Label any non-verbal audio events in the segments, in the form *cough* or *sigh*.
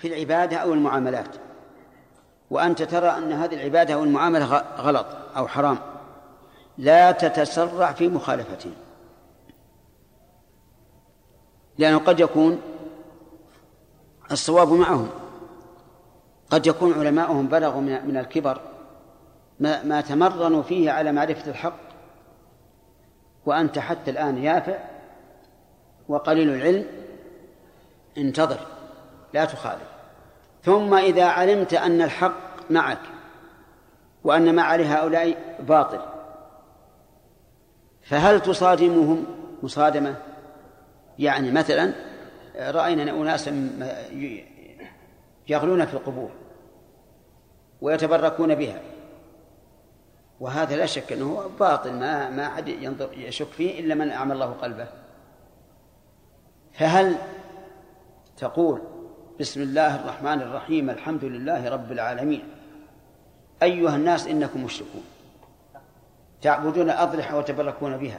في العبادة أو المعاملات. وأنت ترى أن هذه العبادة أو المعاملة غلط أو حرام. لا تتسرع في مخالفته لأنه قد يكون الصواب معهم. قد يكون علماؤهم بلغوا من الكبر ما, ما تمرنوا فيه على معرفة الحق. وأنت حتى الآن يافع وقليل العلم. انتظر. لا تخالف. ثم إذا علمت أن الحق معك وأن ما عليه هؤلاء باطل فهل تصادمهم؟ مصادمة؟ يعني مثلا رأينا أناسا يغلون في القبور ويتبركون بها وهذا لا شك أنه باطل ما ما أحد ينظر يشك فيه إلا من أعمى الله قلبه. فهل تقول بسم الله الرحمن الرحيم الحمد لله رب العالمين. أيها الناس إنكم مشركون. تعبدون الأضرحة وتبركون بها.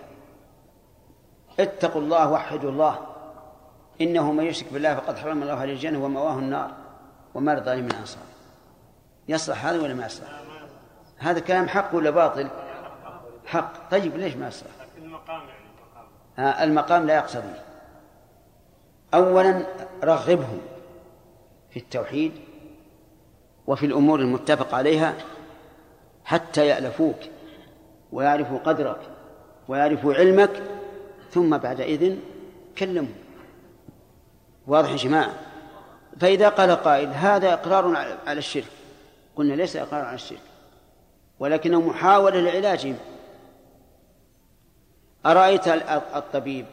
اتقوا الله وحدوا الله. إنه من يشرك بالله فقد حرم الله عليه الجنة ومواه النار وما للظالمين من أنصار. يصلح هذا ولا ما يصلح؟ هذا كلام حق ولا باطل؟ حق. طيب ليش ما يصلح؟ المقام يعني المقام لا يقتضي أولا رغبهم. في التوحيد وفي الأمور المتفق عليها حتى يألفوك ويعرفوا قدرك ويعرفوا علمك ثم بعد إذن كلمهم. واضح يا جماعة؟ فإذا قال قائل هذا إقرار على الشرك قلنا ليس إقرار على الشرك ولكنه محاولة لعلاجهم أرأيت الطبيب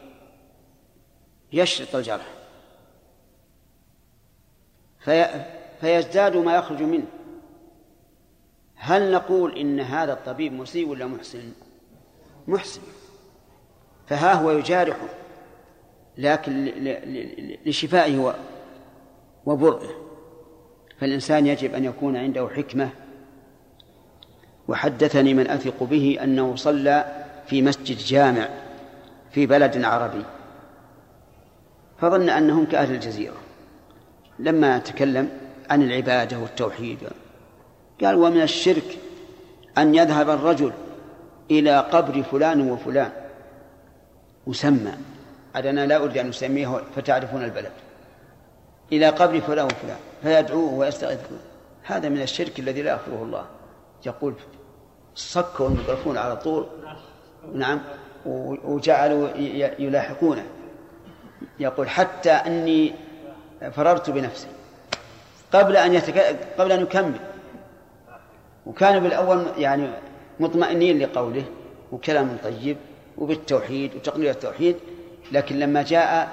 يشرط الجرح؟ في فيزداد ما يخرج منه. هل نقول إن هذا الطبيب مسيء ولا محسن؟ محسن. فها هو يجارحه لكن لشفائه وبرئه. فالإنسان يجب أن يكون عنده حكمة. وحدثني من أثق به أنه صلى في مسجد جامع في بلد عربي. فظن أنهم كأهل الجزيرة. لما تكلم عن العبادة والتوحيد. قال ومن الشرك أن يذهب الرجل إلى قبر فلان وفلان. مسمى أنا لا أريد أن أسميه فتعرفون البلد. إلى قبر فلان وفلان فيدعوه ويستغيث هذا من الشرك الذي لا يغفره الله. يقول صكوا الميكروفون على طول. نعم. وجعلوا يلاحقونه. يقول حتى أني فررت بنفسي قبل أن يتك... قبل أن يكمل. وكانوا بالأول يعني مطمئنين لقوله وكلام طيب وبالتوحيد وتقرير التوحيد لكن لما جاء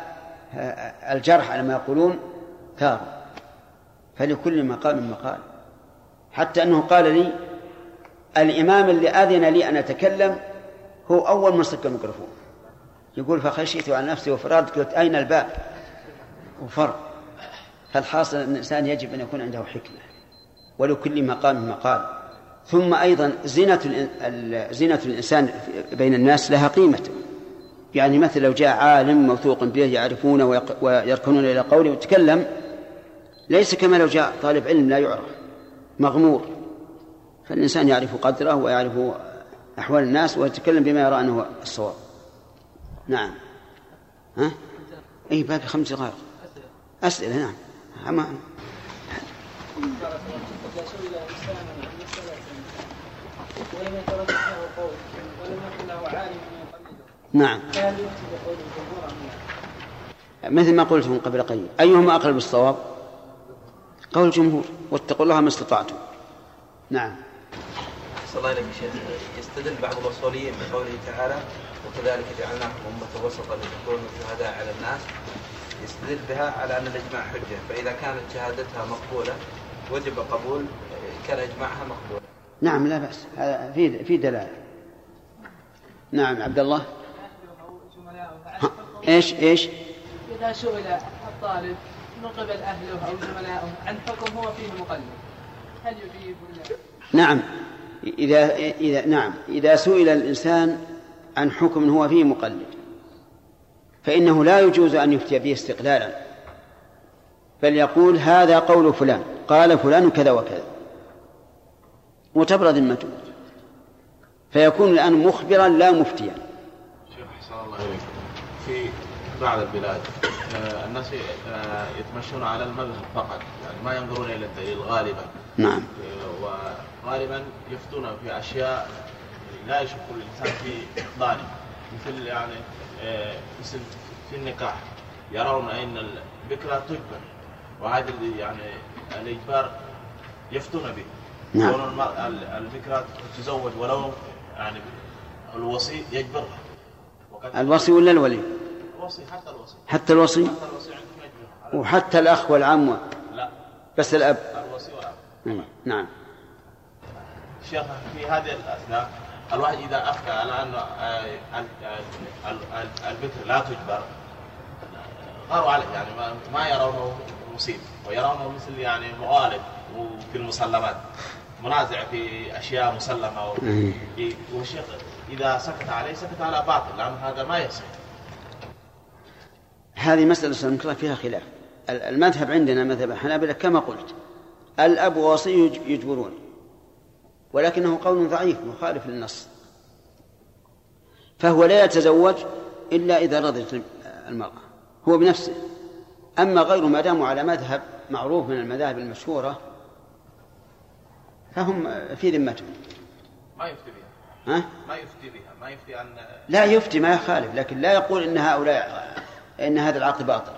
الجرح على ما يقولون ثاروا. فلكل مقام مقال حتى أنه قال لي الإمام اللي أذن لي أن أتكلم هو أول من صك الميكروفون. يقول فخشيت على نفسي وفررت قلت أين الباب؟ وفر. فالحاصل أن الإنسان يجب أن يكون عنده حكمة ولكل مقام مقال. ثم أيضا زينة زينة الإنسان بين الناس لها قيمة. يعني مثل لو جاء عالم موثوق به يعرفونه ويركنون إلى قوله ويتكلم ليس كما لو جاء طالب علم لا يعرف مغمور. فالإنسان يعرف قدره ويعرف أحوال الناس ويتكلم بما يرى أنه الصواب. نعم. ها؟ أي باقي خمس دقائق. أسئلة نعم. أما نعم. مثل ما قلت من قبل قليل. أيهما أقرب الصواب قول الجمهور واتقوا الله ما استطعتم. نعم. صلى الله يستدل بعض الأصوليين بقوله تعالى وكذلك جعلناكم أمة وسطا لتكونوا شهداء على الناس يستدل بها على أن الإجماع حجة فإذا كانت شهادتها مقبولة وجب قبول كان اجماعها مقبولا. نعم لا بأس هذا في في دلاله. نعم عبد الله. إيش إيش؟ إذا سئل الطالب من قبل أهله أو زملائه عن حكم هو فيه مقلد هل يجيب ولا؟ نعم إذا إذا نعم إذا سئل الإنسان عن حكم هو فيه مقلد فإنه لا يجوز أن يفتي به استقلالا. بل يقول هذا قول فلان قال فلان كذا وكذا. وتبرد ذمته فيكون الآن مخبرا لا مفتيا. شيخ أحسن الله إليك. في بعض البلاد آه، الناس آه، يتمشون على المذهب فقط يعني ما ينظرون إلى الدليل غالبا. نعم. آه، وغالبا يفتون في أشياء لا يشك الإنسان في إفضاله مثل يعني في النكاح. يرون أن البكرة تجبر وهذا اللي يعني الإجبار يفتون به. نعم. كون البكرة تزوج ولو يعني الوصي يجبرها. الوصي ولا الولي؟ الوصي حتى الوصي. حتى الوصي؟ حتى الوصي وحتى الأخ والعم لا. بس الأب. الوصي والأب نعم, نعم. شيخ في هذه الأثناء الواحد إذا أفتى على أن البكر لا تجبر. غاروا عليه يعني ما يرونه مصيب ويرونه مثل يعني مغالب في المسلمات. منازع في أشياء مسلمة. والشيخ إذا سكت عليه سكت على باطل لأن هذا ما يصح هذه مسألة سلمك فيها خلاف. المذهب عندنا مذهب الحنابلة كما قلت. الأب ووصي يجبرون. ولكنه قول ضعيف مخالف للنص. فهو لا يتزوج إلا إذا رضيت المرأة هو بنفسه. أما غيره ما داموا على مذهب معروف من المذاهب المشهورة فهم في ذمتهم ما يفتي بها. ها؟ ما يفتي بها. ما يفتي أن لا يفتي ما يخالف لكن لا يقول إن هؤلاء إن هذا العقد باطل.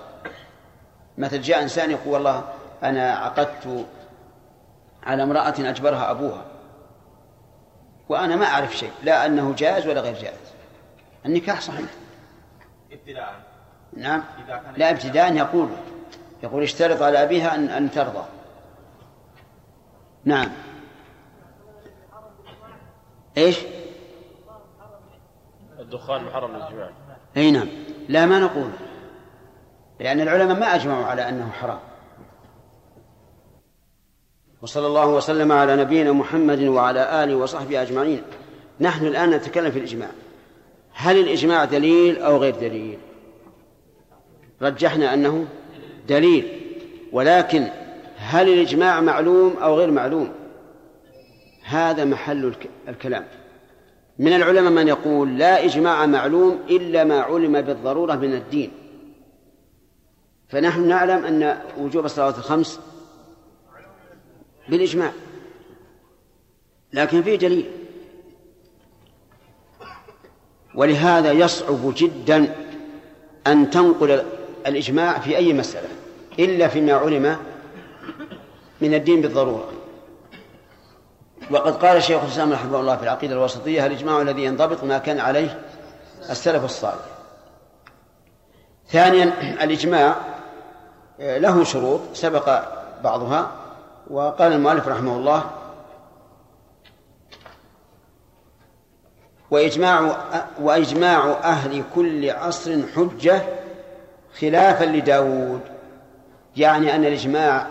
مثل جاء إنسان يقول والله أنا عقدت على امرأة أجبرها أبوها. وأنا ما أعرف شيء لا أنه جائز ولا غير جائز. النكاح صحيح. ابتداء. نعم. لا ابتداء يقول يقول اشترط على أبيها أن أن ترضى. نعم. إيش؟ الدخان محرم للجماع إي نعم. لا ما نقول. لأن العلماء ما أجمعوا على أنه حرام. وصلى الله وسلم على نبينا محمد وعلى آله وصحبه أجمعين. نحن الآن نتكلم في الإجماع. هل الإجماع دليل أو غير دليل؟ رجحنا أنه دليل ولكن هل الإجماع معلوم أو غير معلوم؟ هذا محل الكلام. من العلماء من يقول لا إجماع معلوم إلا ما علم بالضرورة من الدين. فنحن نعلم أن وجوب الصلوات الخمس بالإجماع. لكن فيه دليل. ولهذا يصعب جدا أن تنقل الإجماع في أي مسألة إلا فيما علم من الدين بالضرورة. وقد قال الشيخ الإسلام رحمه الله في العقيدة الوسطية الإجماع الذي ينضبط ما كان عليه السلف الصالح. ثانيا الإجماع له شروط سبق بعضها. وقال المؤلف رحمه الله وإجماع وإجماع أهل كل عصر حجة خلافا لداود يعني أن الإجماع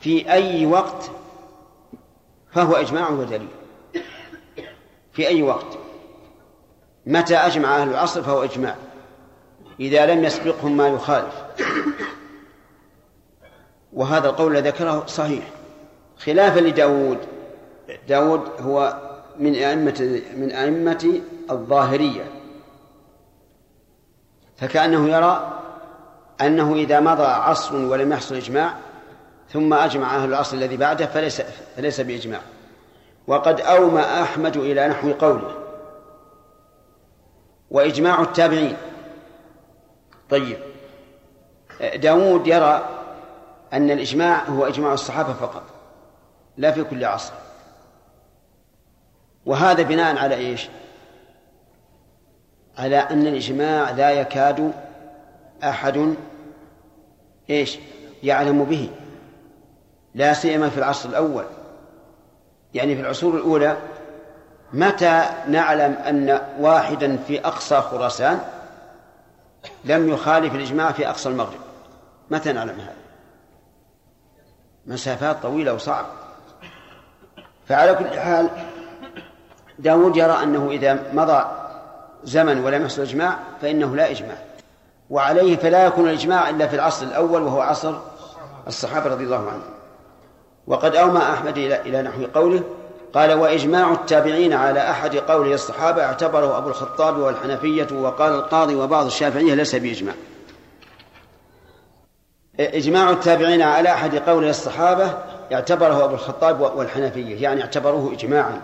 في أي وقت فهو إجماع ودليل. في أي وقت. متى أجمع أهل العصر فهو إجماع. إذا لم يسبقهم ما يخالف. وهذا القول الذي ذكره صحيح. خلافا لداود. داود هو من أئمة من أئمة الظاهرية. فكأنه يرى أنه إذا مضى عصر ولم يحصل إجماع ثم أجمع أهل العصر الذي بعده فليس فليس بإجماع. وقد أومى أحمد إلى نحو قوله. وإجماع التابعين. طيب. داود يرى أن الإجماع هو إجماع الصحابة فقط. لا في كل عصر. وهذا بناء على إيش؟ على أن الإجماع لا يكاد أحد إيش؟ يعلم به. لا سيما في العصر الأول. يعني في العصور الأولى متى نعلم أن واحدا في أقصى خراسان لم يخالف الإجماع في أقصى المغرب؟ متى نعلم هذا؟ مسافات طويلة وصعبة. فعلى كل حال داود يرى أنه إذا مضى زمن ولم يحصل إجماع فإنه لا إجماع. وعليه فلا يكون الإجماع إلا في العصر الأول وهو عصر الصحابة رضي الله عنهم. وقد أومى أحمد إلى نحو قوله قال وإجماع التابعين على أحد قولي الصحابة اعتبره أبو الخطاب والحنفية وقال القاضي وبعض الشافعية ليس بإجماع. إجماع التابعين على أحد قولي الصحابة اعتبره أبو الخطاب والحنفية يعني اعتبروه إجماعا.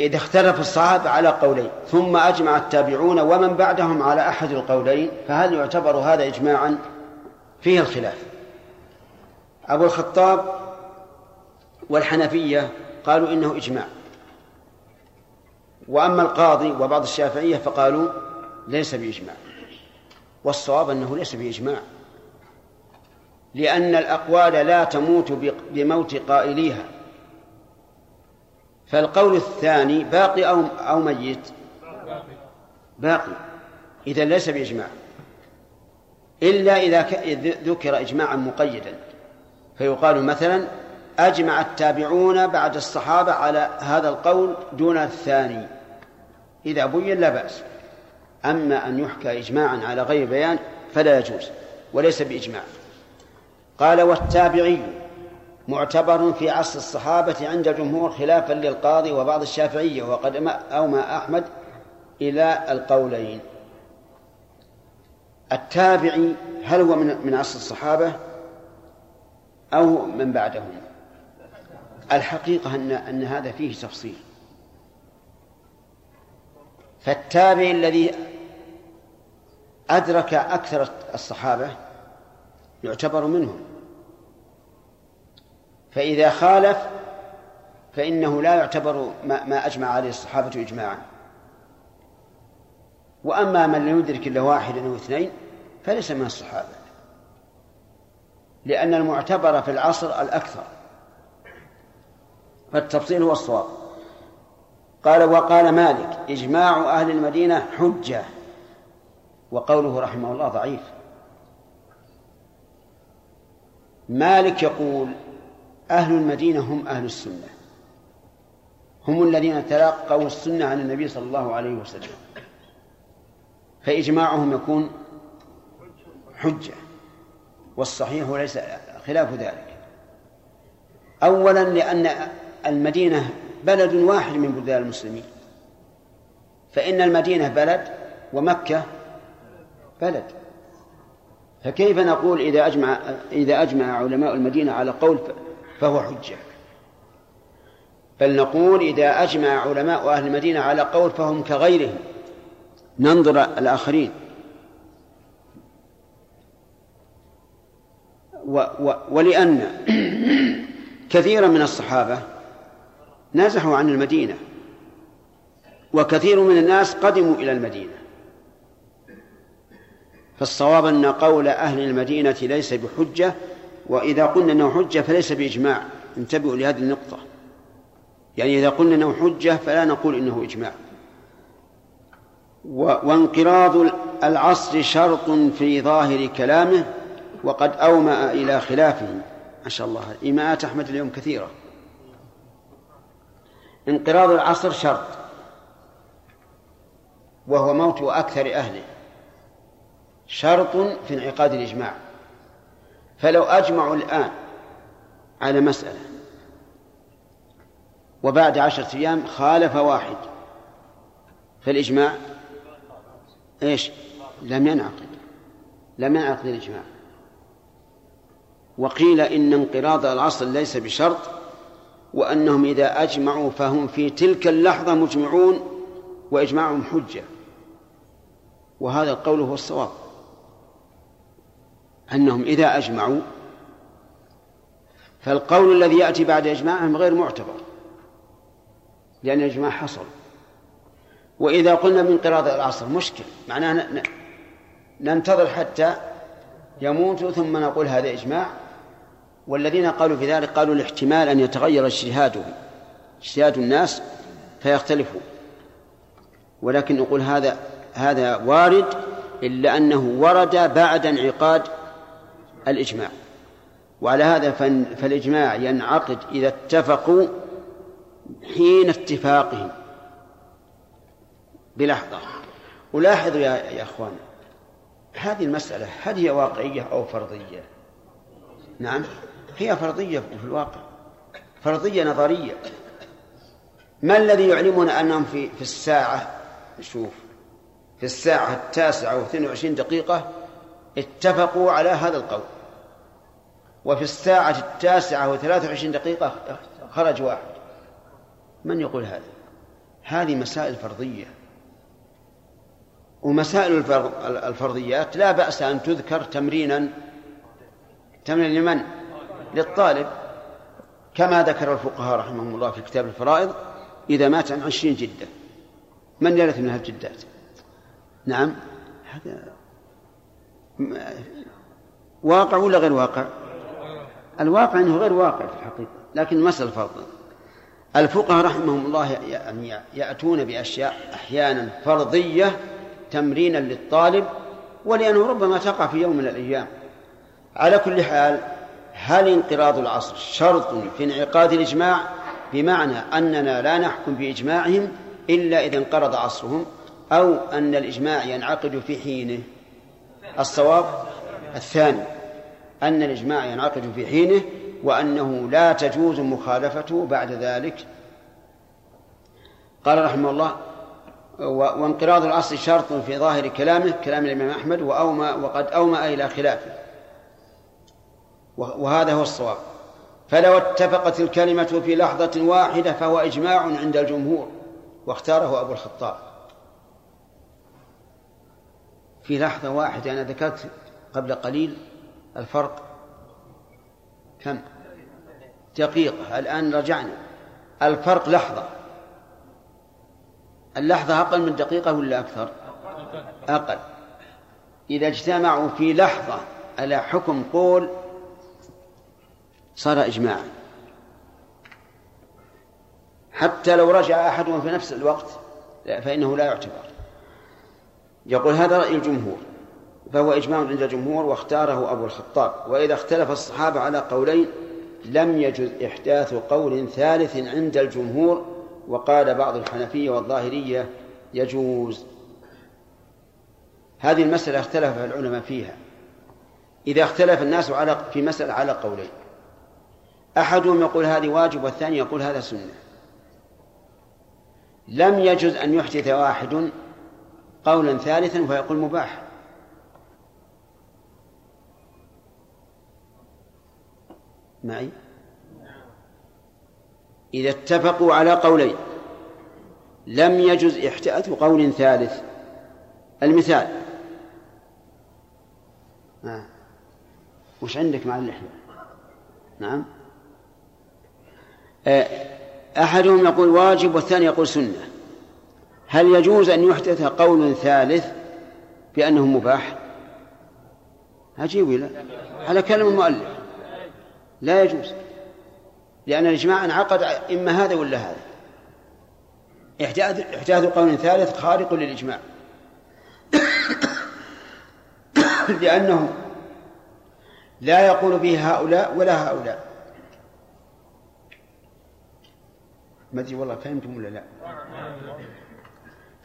إذا اختلف الصحابة على قولين ثم أجمع التابعون ومن بعدهم على أحد القولين فهل يعتبر هذا إجماعا؟ فيه الخلاف. أبو الخطاب والحنفية قالوا إنه إجماع. وأما القاضي وبعض الشافعية فقالوا ليس بإجماع. والصواب أنه ليس بإجماع. لأن الأقوال لا تموت بموت قائليها. فالقول الثاني باقي أو أو ميت؟ باقي. إذا ليس بإجماع. إلا إذا ذكر إجماعا مقيدا. فيقال مثلا أجمع التابعون بعد الصحابة على هذا القول دون الثاني. إذا بين لا بأس. أما أن يحكى إجماعا على غير بيان فلا يجوز وليس بإجماع. قال والتابعي معتبر في عصر الصحابة عند الجمهور خلافا للقاضي وبعض الشافعية وقد أومى أحمد إلى القولين. التابعي هل هو من من عصر الصحابة أو من بعدهم؟ الحقيقة أن أن هذا فيه تفصيل. فالتابع الذي أدرك أكثر الصحابة يعتبر منهم. فإذا خالف فإنه لا يعتبر ما, ما أجمع عليه الصحابة إجماعا. وأما من لم يدرك إلا واحدا أو اثنين فليس من الصحابة لأن المعتبر في العصر الأكثر. فالتفصيل هو الصواب. قال وقال مالك إجماع أهل المدينة حجة. وقوله رحمه الله ضعيف. مالك يقول أهل المدينة هم أهل السنة. هم الذين تلقوا السنة عن النبي صلى الله عليه وسلم. فإجماعهم يكون حجة والصحيح ليس خلاف ذلك. أولا لأن المدينة بلد واحد من بلدان المسلمين. فإن المدينة بلد ومكة بلد. فكيف نقول إذا أجمع إذا أجمع علماء المدينة على قول فهو حجة. بل نقول إذا أجمع علماء أهل المدينة على قول فهم كغيرهم ننظر الآخرين. و و ولأن *clears throat* كثيرا من الصحابة نزحوا عن المدينة وكثير من الناس قدموا إلى المدينة. فالصواب أن قول أهل المدينة ليس بحجة وإذا قلنا أنه حجة فليس بإجماع. انتبهوا لهذه النقطة. يعني إذا قلنا أنه حجة فلا نقول إنه إجماع. وانقراض العصر شرط في ظاهر كلامه وقد أومأ إلى خلافه. ما شاء الله. إيماءات أحمد اليوم كثيرة. انقراض العصر شرط. وهو موت أكثر أهله. شرط في انعقاد الإجماع. فلو أجمعوا الآن على مسألة وبعد عشرة أيام خالف واحد فالإجماع إيش؟ لم ينعقد لم ينعقد الإجماع. وقيل إن انقراض العصر ليس بشرط وأنهم إذا أجمعوا فهم في تلك اللحظة مجمعون وإجماعهم حجة. وهذا القول هو الصواب. أنهم إذا أجمعوا فالقول الذي يأتي بعد إجماعهم غير معتبر لأن الإجماع حصل. وإذا قلنا من قراض العصر مشكل. معناه ننتظر حتى يموتوا ثم نقول هذا إجماع. والذين قالوا في ذلك قالوا الاحتمال أن يتغير اجتهادهم اجتهاد الناس فيختلفوا ولكن نقول هذا هذا وارد إلا أنه ورد بعد انعقاد الإجماع. وعلى هذا فالإجماع ينعقد إذا اتفقوا حين اتفاقهم. بلحظة. ولاحظوا يا, يا أخوان هذه المسألة هل هي واقعية أو فرضية؟ نعم هي فرضية في الواقع. فرضية نظرية. ما الذي يعلمنا أنهم في, في الساعة؟ شوف في الساعة التاسعة واثنين وعشرين دقيقة اتفقوا على هذا القول. وفي الساعة التاسعة وثلاثة وعشرين دقيقة خرج واحد. من يقول هذا؟ هذه مسائل فرضية. ومسائل الفرضيات لا بأس أن تذكر تمرينا تمرين لمن؟ للطالب. كما ذكر الفقهاء رحمهم الله في كتاب الفرائض إذا مات عن عشرين جدة. من يرث من الجدات؟ نعم. هذا واقع ولا غير واقع؟ الواقع أنه غير واقع في الحقيقة لكن المسألة فرض الفقهاء رحمهم الله يعني يأتون بأشياء أحيانا فرضية تمرينا للطالب ولأنه ربما تقع في يوم من الأيام. على كل حال هل انقراض العصر شرط في انعقاد الإجماع؟ بمعنى أننا لا نحكم بإجماعهم إلا إذا انقرض عصرهم أو أن الإجماع ينعقد في حينه. الصواب الثاني أن الإجماع ينعقد في حينه وأنه لا تجوز مخالفته بعد ذلك. قال رحمه الله وانقراض العصر شرط في ظاهر كلامه كلام الإمام أحمد وأومى وقد أومأ إلى خلافه. وهذا هو الصواب. فلو اتفقت الكلمة في لحظة واحدة فهو إجماع عند الجمهور. واختاره أبو الخطاب. في لحظة واحدة أنا ذكرت قبل قليل الفرق. كم؟ دقيقة الآن رجعنا. الفرق لحظة. اللحظة أقل من دقيقة ولا أكثر؟ أقل. إذا اجتمعوا في لحظة على حكم قول صار إجماعا. حتى لو رجع أحدهم في نفس الوقت فإنه لا يعتبر. يقول هذا رأي الجمهور فهو إجماع عند الجمهور واختاره أبو الخطاب. وإذا اختلف الصحابة على قولين لم يجز إحداث قول ثالث عند الجمهور وقال بعض الحنفية والظاهرية يجوز. هذه المسألة اختلف العلماء فيها. إذا اختلف الناس على في مسألة على قولين. أحدهم يقول هذه واجب والثاني يقول هذا سنة. لم يجز أن يحدث واحد قولا ثالثا فيقول مباح. معي؟ إذا اتفقوا على قولين لم يجز إحداث قول ثالث. المثال. آه. وش عندك مع اللحية نعم. أحدهم يقول واجب والثاني يقول سنة. هل يجوز أن يحدث قول ثالث بأنه مباح؟ عجيب لا. على كلام المؤلف. لا يجوز. لأن الإجماع انعقد إما هذا ولا هذا. إحداث إحداث قول ثالث خارق للإجماع. *coughs* لأنه لا يقول به هؤلاء ولا هؤلاء. ما أدري والله فهمتم ولا لا.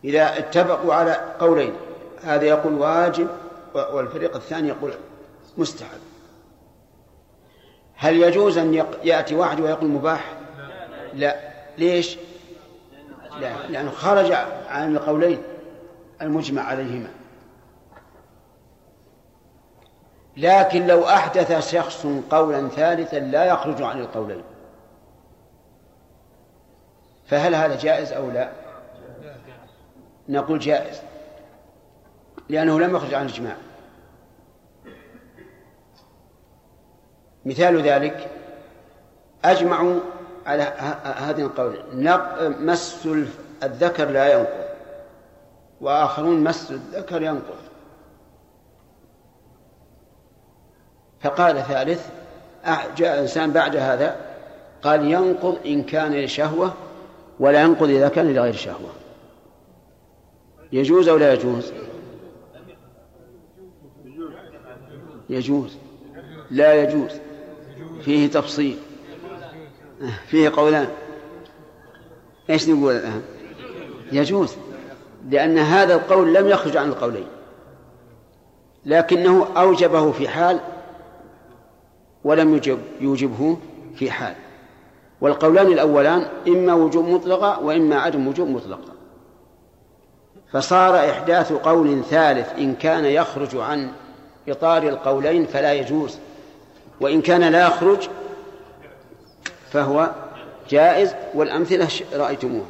إذا اتفقوا على قولين هذا يقول واجب والفريق الثاني يقول مستحب. هل يجوز أن يأتي واحد ويقول مباح؟ لا. ليش؟ لا لأنه خرج عن القولين المجمع عليهما. لكن لو أحدث شخص قولا ثالثا لا يخرج عن القولين. فهل هذا جائز أو لا؟ نقول جائز. لأنه لم يخرج عن الإجماع. مثال ذلك أجمعوا على هذه القول. مس الذكر لا ينقض وآخرون مس الذكر ينقض. فقال ثالث جاء إنسان بعد هذا قال ينقض إن كان لشهوة ولا ينقض إذا كان لغير شهوة. يجوز أو لا يجوز؟ يجوز. لا يجوز. فيه تفصيل. فيه قولان. إيش نقول الآن؟ يجوز. لأن هذا القول لم يخرج عن القولين. لكنه أوجبه في حال ولم يوجب يوجبه في حال. والقولان الأولان إما وجوب مطلقة وإما عدم وجوب مطلقة. فصار إحداث قول ثالث إن كان يخرج عن إطار القولين فلا يجوز وإن كان لا يخرج فهو جائز والأمثلة رأيتموها.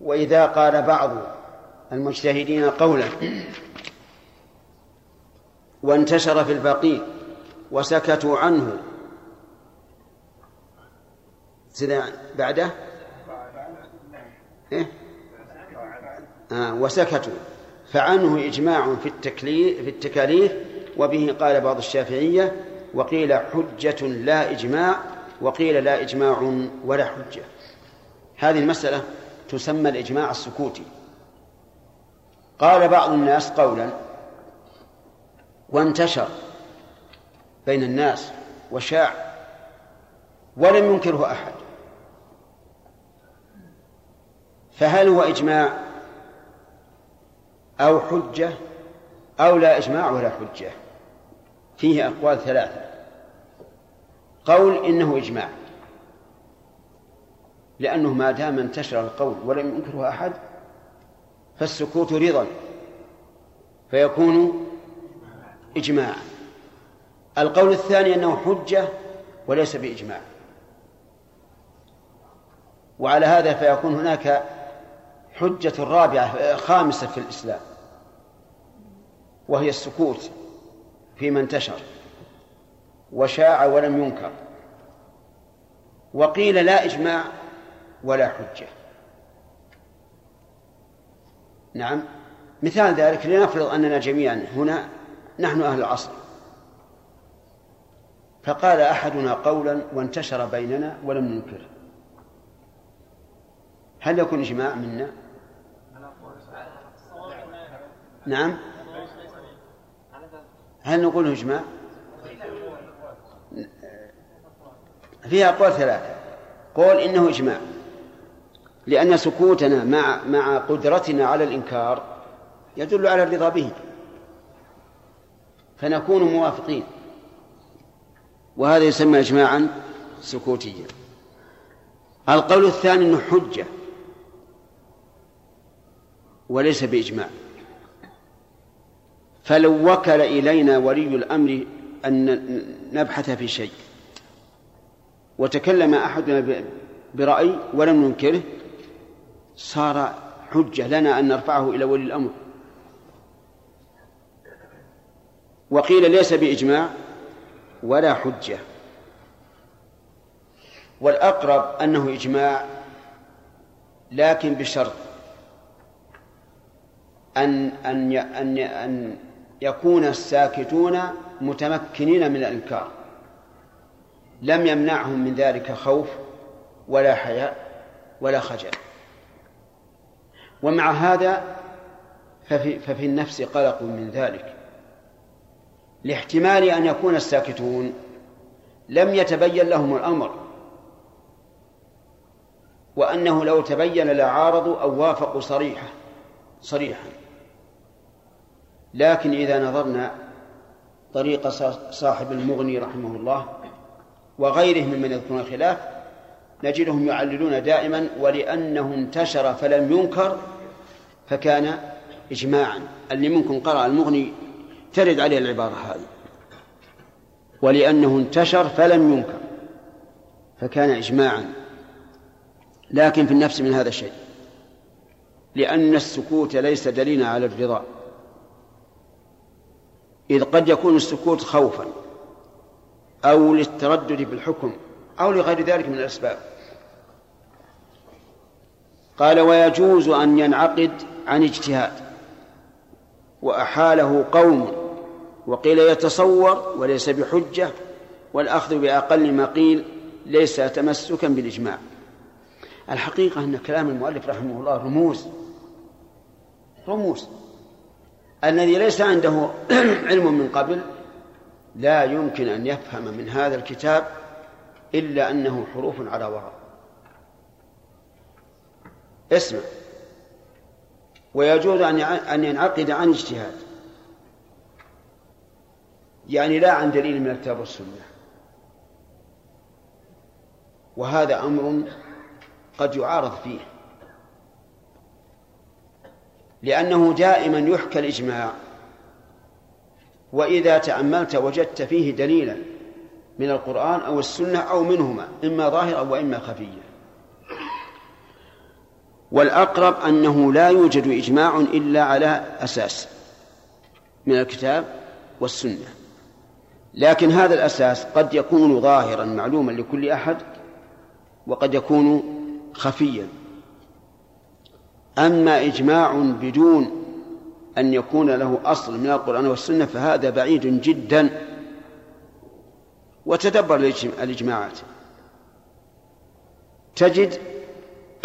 وإذا قال بعض المجتهدين قولا وانتشر في البقيع وسكتوا عنه. بعده؟ إيه؟ آه وسكتوا. فعنه إجماع في التكليف في التكاليف وبه قال بعض الشافعية وقيل حجة لا إجماع وقيل لا إجماع ولا حجة. هذه المسألة تسمى الإجماع السكوتي. قال بعض الناس قولا وانتشر بين الناس وشاع ولم ينكره أحد. فهل هو إجماع أو حجة أو لا إجماع ولا حجة؟ فيه أقوال ثلاثة. قول إنه إجماع لأنه ما دام انتشر القول ولم ينكره أحد فالسكوت رضا فيكون إجماعا القول الثاني أنه حجة وليس بإجماع. وعلى هذا فيكون هناك حجة رابعة خامسة في الإسلام. وهي السكوت فيما انتشر. وشاع ولم ينكر. وقيل لا إجماع ولا حجة. نعم. مثال ذلك لنفرض أننا جميعا هنا نحن أهل العصر. فقال أحدنا قولا وانتشر بيننا ولم ننكره هل يكون إجماع منا؟ نعم. هل نقول إجماع؟ فيها أقوال ثلاثة. قول إنه إجماع. لأن سكوتنا مع مع قدرتنا على الإنكار يدل على الرضا به. فنكون موافقين. وهذا يسمى إجماعا سكوتيا. القول الثاني أنه حجة وليس بإجماع. فلو وكل إلينا ولي الأمر أن نبحث في شيء وتكلم أحدنا برأي ولم ننكره صار حجة لنا أن نرفعه إلى ولي الأمر. وقيل ليس بإجماع ولا حجة. والأقرب أنه إجماع لكن بشرط أن أن أن أن يكون الساكتون متمكنين من الإنكار. لم يمنعهم من ذلك خوف ولا حياء ولا خجل. ومع هذا ففي, ففي النفس قلق من ذلك. لاحتمال أن يكون الساكتون. لم يتبين لهم الأمر. وأنه لو تبين لعارضوا أو وافقوا صريحة صريحا. لكن إذا نظرنا طريق صاحب المغني رحمه الله وغيره ممن يذكرون الخلاف نجدهم يعللون دائما ولأنه انتشر فلم ينكر فكان إجماعا. اللي منكم قرأ المغني ترد عليه العبارة هذه. ولأنه انتشر فلم ينكر فكان إجماعا. لكن في النفس من هذا الشيء لأن السكوت ليس دليلا على الرضا. إذ قد يكون السكوت خوفا أو للتردد في الحكم أو لغير ذلك من الأسباب. قال ويجوز أن ينعقد عن اجتهاد. وأحاله قوم وقيل يتصور وليس بحجة والأخذ بأقل ما قيل ليس تمسكا بالإجماع. الحقيقة أن كلام المؤلف رحمه الله رموز. رموز. الذي ليس عنده *clears throat* علم من قبل لا يمكن أن يفهم من هذا الكتاب إلا أنه حروف على وراء. اسمع. ويجوز أن أن ينعقد عن اجتهاد. يعني لا عن دليل من الكتاب والسنة. وهذا أمر قد يعارض فيه. لأنه دائما يحكى الإجماع. وإذا تأملت وجدت فيه دليلا من القرآن أو السنة أو منهما إما ظاهرا وإما خفيا. والأقرب أنه لا يوجد إجماع إلا على أساس من الكتاب والسنة. لكن هذا الأساس قد يكون ظاهرا معلوما لكل أحد وقد يكون خفيا. أما إجماع بدون أن يكون له أصل من القرآن والسنة فهذا بعيد جدا. وتدبر الإجماعات. تجد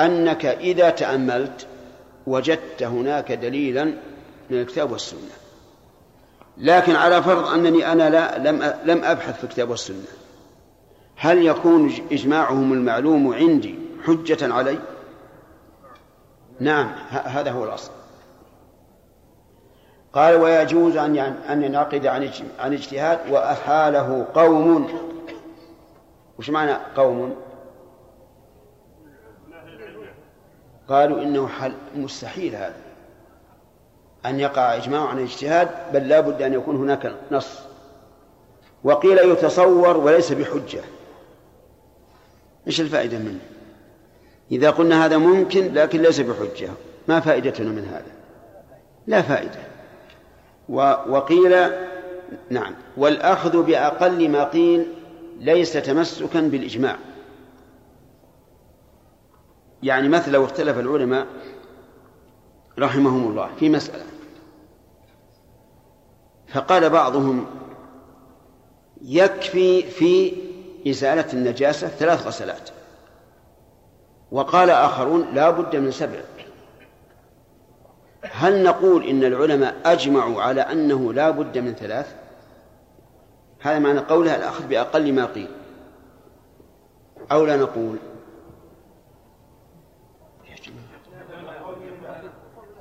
أنك إذا تأملت وجدت هناك دليلا من الكتاب والسنة لكن على فرض أنني أنا لا لم لم أبحث في الكتاب والسنة هل يكون إجماعهم المعلوم عندي حجة علي؟ نعم هذا هو الأصل قال ويجوز أن أن ينعقد عن عن اجتهاد وأحاله قوم وش معنى قوم؟ قالوا إنه حل مستحيل هذا. أن يقع إجماع عن اجتهاد بل لا بد أن يكون هناك نص. وقيل يتصور وليس بحجة. إيش الفائدة منه؟ إذا قلنا هذا ممكن لكن ليس بحجة. ما فائدتنا من هذا؟ لا فائدة. وقيل نعم. والأخذ بأقل ما قيل ليس تمسكا بالإجماع. يعني مثل لو اختلف العلماء رحمهم الله في مسألة. فقال بعضهم يكفي في إزالة النجاسة ثلاث غسلات. وقال آخرون لا بد من سبع. هل نقول إن العلماء أجمعوا على أنه لا بد من ثلاث؟ هذا معنى قولها الأخذ بأقل ما قيل. أو لا نقول؟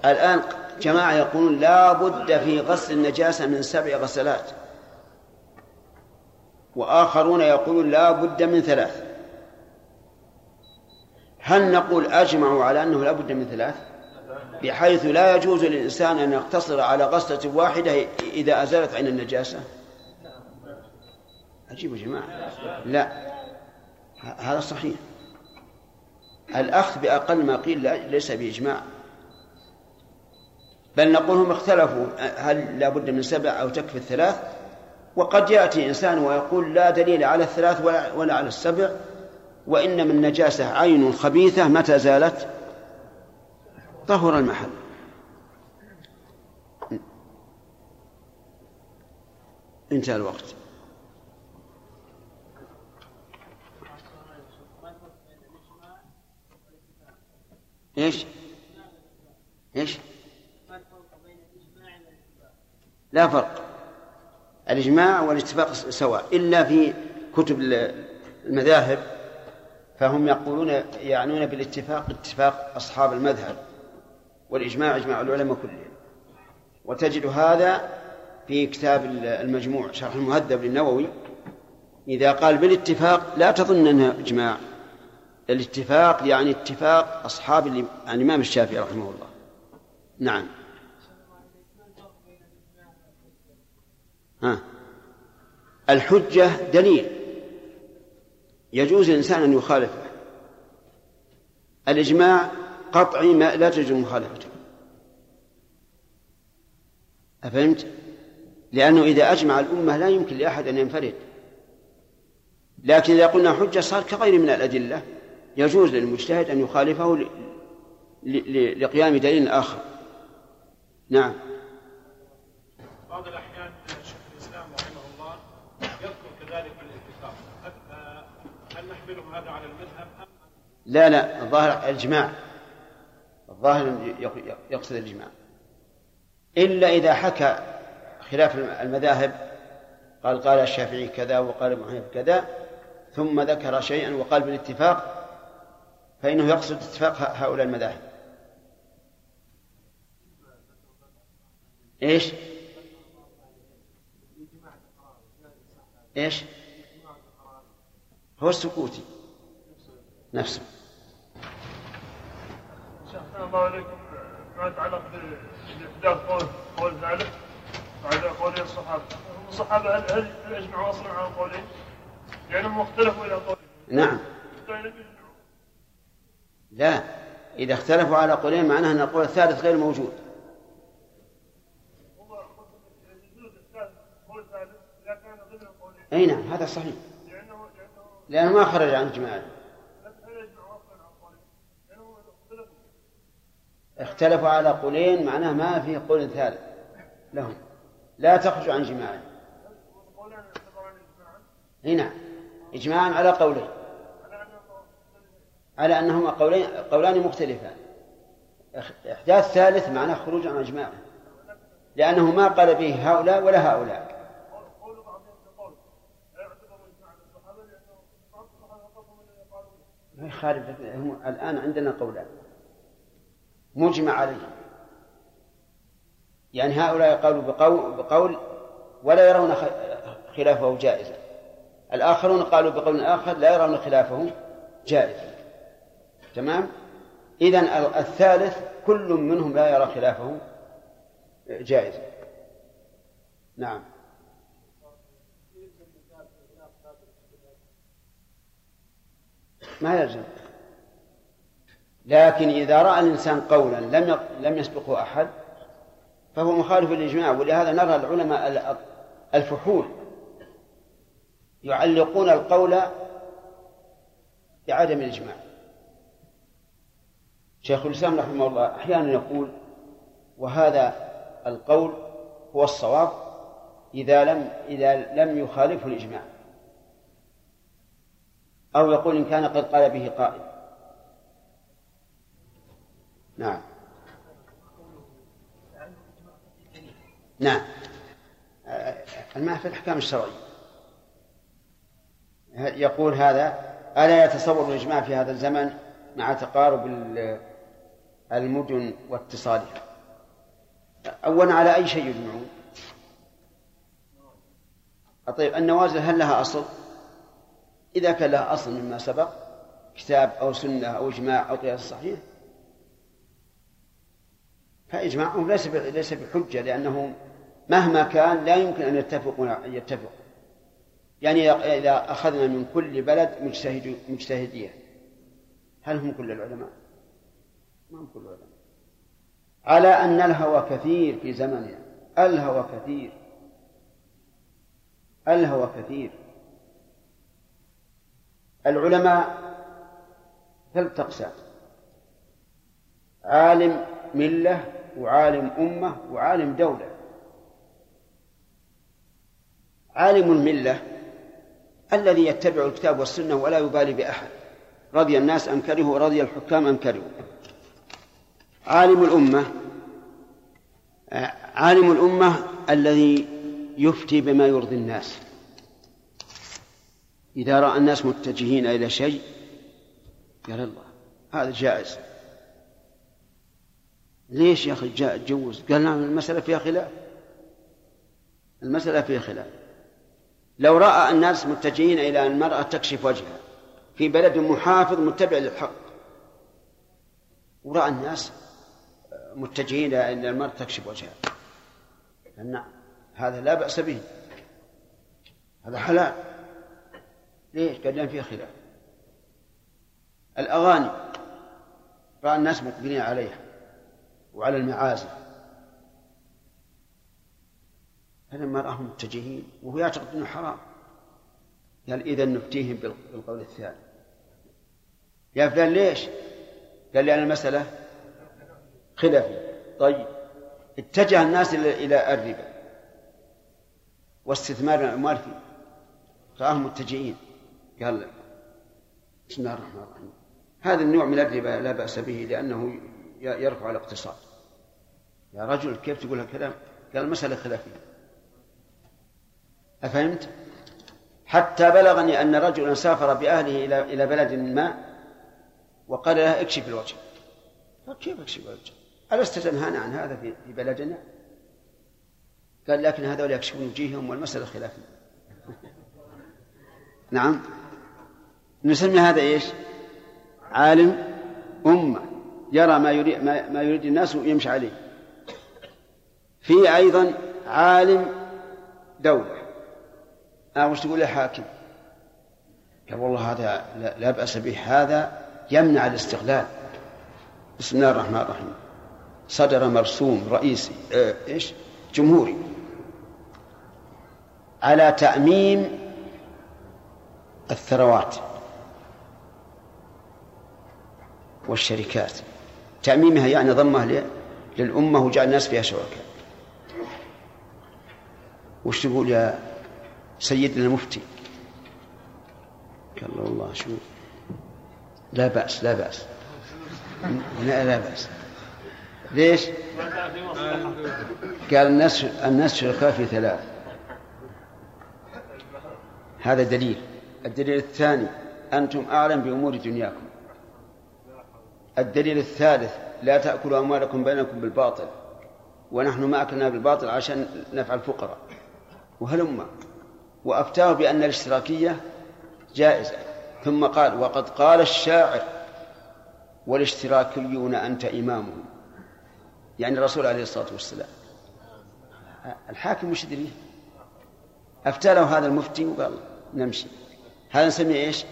الآن جماعة يقولون لا بد في غسل النجاسة من سبع غسلات. وآخرون يقولون لا بد من ثلاث. هل نقول أجمعوا على أنه لا بد من ثلاث؟ بحيث لا يجوز للإنسان أن يقتصر على غسلة واحدة إذا أزالت عين النجاسة؟ عجيب يا جماعة. لا. هذا صحيح. الأخذ بأقل ما قيل ليس بإجماع. بل نقول هم اختلفوا هل لا بد من سبع أو تكفي الثلاث وقد يأتي إنسان ويقول لا دليل على الثلاث ولا, ولا على السبع وإن من نجاسة عين خبيثة متى زالت طهر المحل انتهى الوقت؟ إيش؟ لا فرق. الإجماع والاتفاق سواء. إلا في كتب المذاهب فهم يقولون يعنون بالاتفاق اتفاق أصحاب المذهب. والإجماع إجماع العلماء كلهم. وتجد هذا في كتاب المجموع شرح المهذب للنووي. إذا قال بالاتفاق لا تظن أنه إجماع. الاتفاق يعني اتفاق أصحاب الإمام الشافعي رحمه الله. نعم. الحجة دليل. يجوز الإنسان أن يخالفه الإجماع قطعي ما لا تجوز مخالفته. أفهمت؟ لأنه إذا أجمع الأمة لا يمكن لأحد أن ينفرد. لكن إذا قلنا حجة صار كغير من الأدلة يجوز للمجتهد أن يخالفه لقيام دليل آخر. نعم. بعض الأحيان شيخ الإسلام رحمه الله يذكر كذلك الاتفاق هل نحمله هذا على المذهب أم لا لا الظاهر الإجماع الظاهر يقصد الإجماع إلا إذا حكى خلاف المذاهب قال قال الشافعي كذا وقال ابن حنيفة كذا ثم ذكر شيئا وقال بالاتفاق فإنه يقصد اتفاق هؤلاء المذاهب إيش؟ إيش؟ هو السكوتي نفسه. شيخ الله عليكم. ما يتعلق باحداث قول قول ثالث بعد قولي الصحابة. الصحابة هل هل اجمعوا أصلا على قولين؟ لانهم اختلفوا إلى قولين. نعم. لا. إذا اختلفوا على قولين معناه أن القول الثالث غير موجود. أي نعم هذا صحيح. لأنه ما خرج عن إجماع اختلفوا على قولين معناه ما في قول ثالث لهم. لا تخرج عن جماعة إي نعم. اجماعا على قولين. على أنهما قولين قولان مختلفان. إحداث ثالث معناه خروج عن إجماع. لأنه ما قال به هؤلاء ولا هؤلاء. ما يخالف الآن عندنا قولان. مجمع عليه. يعني هؤلاء قالوا بقول, بقول ولا يرون خلافه جائزا. الآخرون قالوا بقول آخر لا يرون خلافه جائزا. تمام؟ إذن الثالث كل منهم لا يرى خلافه جائزا. نعم. ما يلزم. لكن إذا رأى الإنسان قولا لم لم يسبقه أحد فهو مخالف للإجماع. ولهذا نرى العلماء الفحول يعلقون القول بعدم الإجماع. شيخ الإسلام رحمه الله أحيانا يقول وهذا القول هو الصواب إذا لم إذا لم يخالفه الإجماع. أو يقول إن كان قد قال به قائل. نعم. نعم. الماء في الأحكام الشرعية. يقول هذا ألا يتصور الإجماع في هذا الزمن مع تقارب المدن واتصالها؟ أولا على أي شيء يجمعون؟ طيب النوازل هل لها أصل؟ إذا كان لها أصل مما سبق كتاب أو سنة أو إجماع أو قياس صحيح فإجماعهم ليس ليس بحجة لأنه مهما كان لا يمكن أن يتفقوا يتفقوا. يعني إذا أخذنا من كل بلد مجتهد مجتهدية. هل هم كل العلماء؟ ما هم كل العلماء. على أن الهوى كثير في زمننا. الهوى كثير. الهوى كثير. العلماء ثلاث أقسام. عالم ملة وعالم أمة وعالم دولة. عالم الملة الذي يتبع الكتاب والسنة ولا يبالي بأحد. رضي الناس أم كرهوا رضي الحكام أم كرهوا. عالم الأمة عالم الأمة الذي يفتي بما يرضي الناس. إذا رأى الناس متجهين إلى شيء قال الله هذا جائز. ليش يا أخي جوز قال نعم المسألة فيها خلاف. المسألة فيها خلاف. لو رأى الناس متجهين إلى أن المرأة تكشف وجهها في بلد محافظ متبع للحق ورأى الناس متجهين إلى المرأة تكشف وجهها نعم هذا لا بأس به. هذا حلال. ليش؟ قال لأن فيه خلاف. الأغاني رأى الناس مقبلين عليها. وعلى المعازف. فلما رآهم متجهين وهو يعتقد إنه حرام. قال إذا نفتيهم بالقول الثاني. يا فلان ليش؟ قال لأن المسألة خلافية. طيب. اتجه الناس إلى الربا. واستثمار الأموال فيه. فهم متجهين. قال بسم الله الرحمن الرحيم. هذا النوع من الربا لا بأس به لأنه يرفع الاقتصاد يا رجل كيف تقول هالكلام؟ قال المسألة خلافية أفهمت؟ حتى بلغني أن رجلا سافر بأهله إلى إلى بلد ما وقال له اكشف الوجه قال كيف اكشف الوجه؟ ألست تنهانا عن هذا في في بلدنا؟ قال لكن هذول يكشفون وجيههم والمسألة خلافية نعم نسمي هذا إيش؟ عالم أمة يرى ما يريد ما يريد الناس ويمشي عليه. في أيضا عالم دولة. آه وش تقول يا حاكم؟ قال والله هذا لا بأس به. هذا يمنع الاستغلال. بسم الله الرحمن الرحيم. صدر مرسوم رئيسي آه إيش؟ جمهوري. على تأميم الثروات والشركات. تأميمها يعني ضمها للأمة وجعل الناس فيها شركاء وش تقول يا سيدنا المفتي؟ قال له والله شو لا بأس لا بأس. لا لا بأس. ليش؟ قال الناس الناس شركاء في ثلاث. هذا دليل. الدليل الثاني أنتم أعلم بأمور دنياكم. الدليل الثالث لا تأكلوا أموالكم بينكم بالباطل ونحن ما أكلنا بالباطل عشان نفعل فقراء وهلم وأفتاه بأن الاشتراكية جائزة. ثم قال وقد قال الشاعر والاشتراكيون أنت إمامهم. يعني الرسول عليه الصلاة والسلام. الحاكم وش يدري؟ أفتى له هذا المفتي وقال نمشي. هذا نسميه إيش؟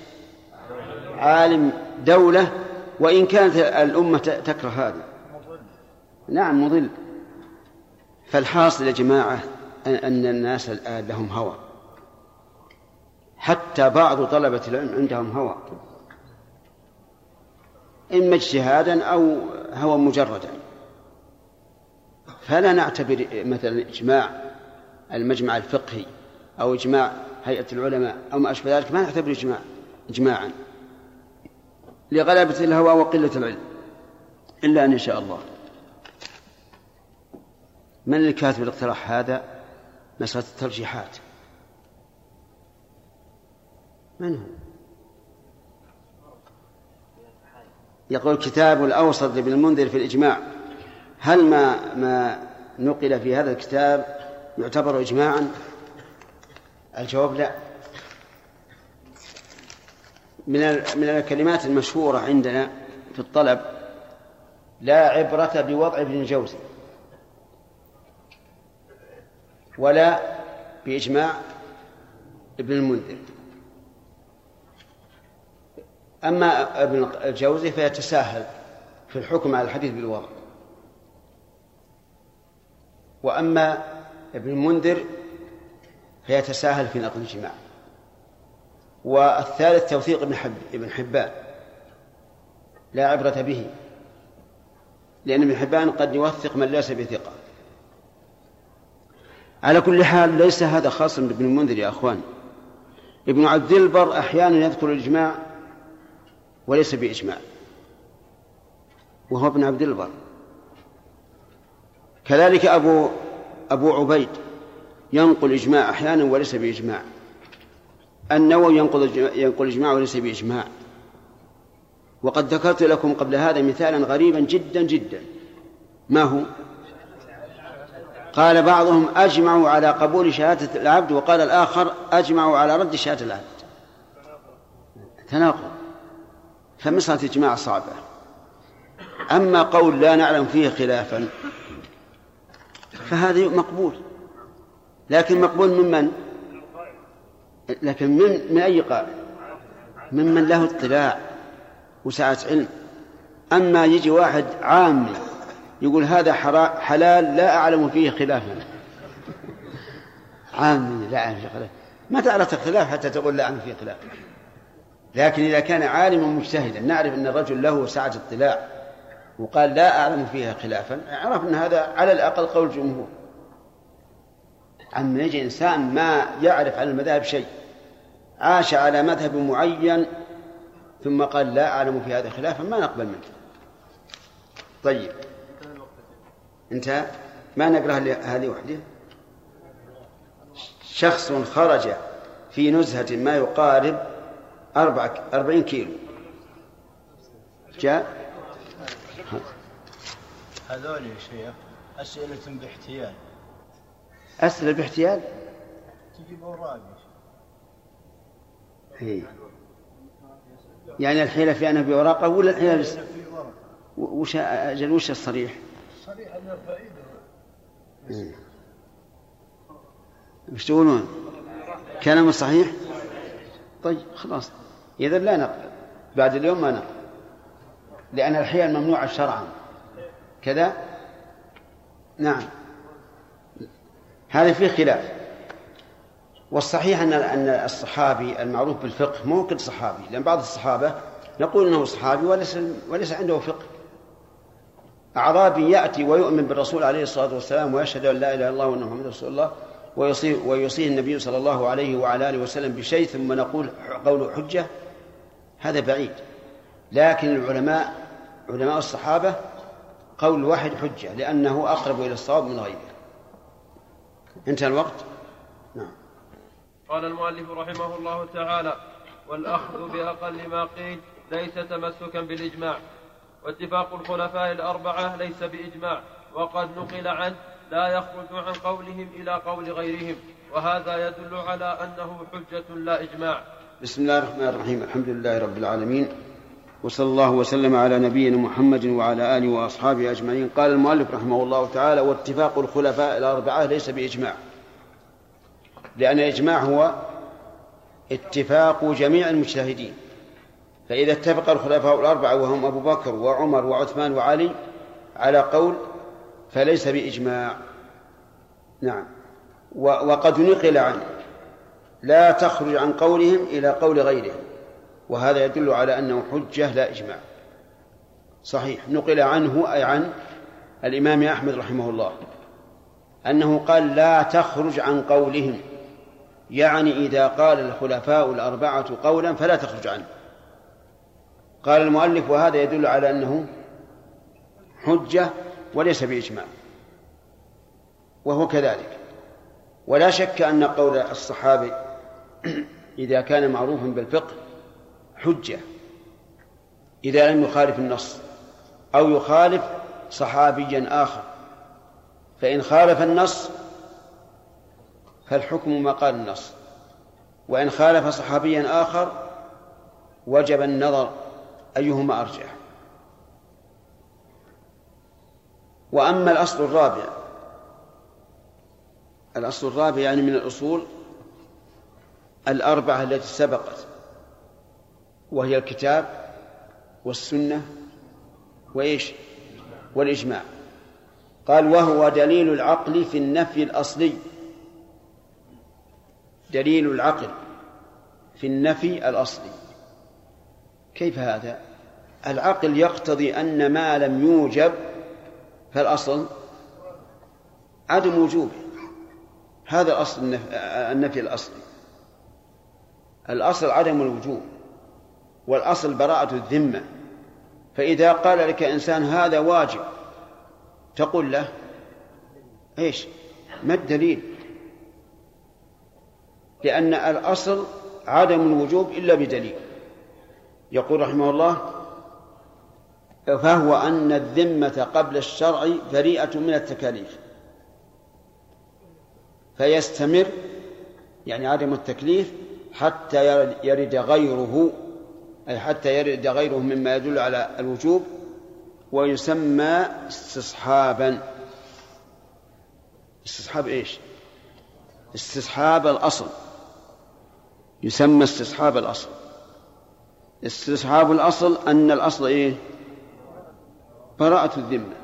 عالم دولة وإن كانت الأمة تكره هذا. نعم مضل. فالحاصل يا جماعة أن الناس الآن لهم هوى. حتى بعض طلبة العلم عندهم هوى. إما اجتهادا أو هوى مجردا. فلا نعتبر مثلا إجماع المجمع الفقهي أو إجماع هيئة العلماء أو ما أشبه ذلك ما نعتبر إجماع إجماعا. لغلبة الهوى وقلة العلم. إلا أن يشاء الله. من الكاتب الاقتراح هذا؟ مسألة الترجيحات. من هو؟ يقول كتاب الأوسط لابن المنذر في الإجماع. هل ما ما نقل في هذا الكتاب يعتبر إجماعا؟ الجواب لا. من من الكلمات المشهورة عندنا في الطلب لا عبرة بوضع ابن الجوزي ولا بإجماع ابن المنذر. أما ابن الجوزي فيتساهل في الحكم على الحديث بالوضع وأما ابن المنذر فيتساهل في نقل الجماع والثالث توثيق ابن حب ابن حبان. لا عبرة به. لأن ابن حبان قد يوثق من ليس بثقة. على كل حال ليس هذا خاصا بابن المنذر يا أخوان. ابن عبد البر أحيانا يذكر الإجماع وليس بإجماع. وهو ابن عبد البر. كذلك أبو أبو عبيد ينقل إجماع أحيانا وليس بإجماع. النووي ينقل ينقل إجماع وليس بإجماع. وقد ذكرت لكم قبل هذا مثالا غريبا جدا جدا. ما هو؟ قال بعضهم أجمعوا على قبول شهادة العبد وقال الآخر أجمعوا على رد شهادة العبد. تناقض. فمسألة إجماع صعبة. أما قول لا نعلم فيه خلافا فهذا مقبول. لكن مقبول ممن لكن من من أي قائل؟ ممن له اطلاع وسعة علم. أما يجي واحد عامي يقول هذا حلال لا أعلم فيه خلافا. عامي لا أعلم فيه خلاف. ما تعرف الخلاف حتى تقول لا أعلم فيه خلاف. لكن إذا كان عالما مجتهدا نعرف أن الرجل له سعة اطلاع وقال لا أعلم فيها خلافا عرف أن هذا على الأقل قول الجمهور أما يجي إنسان ما يعرف عن المذاهب شيء عاش على مذهب معين ثم قال لا أعلم في هذا خلافا ما نقبل منه. طيب. انتهى ما نقرأ هذه وحده؟ شخص خرج في نزهة ما يقارب أربع أربعين كيلو. جاء؟ هذول يا شيخ أسئلة باحتيال. أسئلة باحتيال؟ تجيب أوراق هي. يعني الحيلة في أنها بورقة ولا الحيلة بس وش أجل وش الصريح؟ صريح أنها فائدة وش تقولون؟ كلام صحيح؟ طيب خلاص. إذا لا نقبل بعد اليوم ما نقبل لأن الحيل ممنوعة شرعا. كذا؟ نعم. هذا فيه خلاف. والصحيح أن أن الصحابي المعروف بالفقه مو كل صحابي لأن بعض الصحابة نقول أنه صحابي وليس وليس عنده فقه. أعرابي يأتي ويؤمن بالرسول عليه الصلاة والسلام ويشهد أن لا إله إلا الله وأن محمد رسول الله ويصيه, ويصيه النبي صلى الله عليه وعلى آله وسلم بشيء ثم نقول قوله حجة هذا بعيد. لكن العلماء علماء الصحابة قول واحد حجة لأنه أقرب إلى الصواب من غيره. انتهى الوقت؟ قال المؤلف رحمه الله تعالى والأخذ بأقل ما قيل ليس تمسكا بالإجماع. واتفاق الخلفاء الأربعة ليس بإجماع. وقد نقل عنه لا يخرج عن قولهم إلى قول غيرهم. وهذا يدل على أنه حجة لا إجماع. بسم الله الرحمن الرحيم. الحمد لله رب العالمين. وصلى الله وسلم على نبينا محمد وعلى آله وأصحابه أجمعين. قال المؤلف رحمه الله تعالى واتفاق الخلفاء الأربعة ليس بإجماع. لأن الإجماع هو اتفاق جميع المجتهدين. فإذا اتفق الخلفاء الأربعة وهم أبو بكر وعمر وعثمان وعلي على قول فليس بإجماع. نعم. وقد نقل عنه لا تخرج عن قولهم إلى قول غيرهم. وهذا يدل على أنه حجة لا إجماع. صحيح. نقل عنه أي عن الإمام أحمد رحمه الله أنه قال لا تخرج عن قولهم. يعني إذا قال الخلفاء الأربعة قولا فلا تخرج عنه. قال المؤلف وهذا يدل على أنه حجة وليس بإجماع. وهو كذلك. ولا شك أن قول الصحابي *clears throat* إذا كان معروفا بالفقه حجة. إذا لم يخالف النص أو يخالف صحابيا آخر. فإن خالف النص فالحكم ما قال النص؟ وإن خالف صحابيا آخر وجب النظر أيهما أرجح. وأما الأصل الرابع الأصل الرابع يعني من الأصول الأربعة التي سبقت وهي الكتاب والسنة وإيش؟ والإجماع. قال وهو دليل العقل في النفي الأصلي دليل العقل في النفي الأصلي. كيف هذا؟ العقل يقتضي أن ما لم يوجب فالأصل عدم وجوبه. هذا الأصل النفي الأصلي. الأصل عدم الوجوب والأصل براءة الذمة. فإذا قال لك إنسان هذا واجب تقول له إيش؟ ما الدليل؟ لأن الأصل عدم الوجوب إلا بدليل. يقول رحمه الله فهو أن الذمة قبل الشرع بريئة من التكاليف. فيستمر يعني عدم التكليف حتى يرد غيره أي حتى يرد غيره مما يدل على الوجوب ويسمى استصحابا. استصحاب إيش؟ استصحاب الأصل. يسمى استصحاب الأصل. استصحاب الأصل أن الأصل إيه؟ براءة الذمة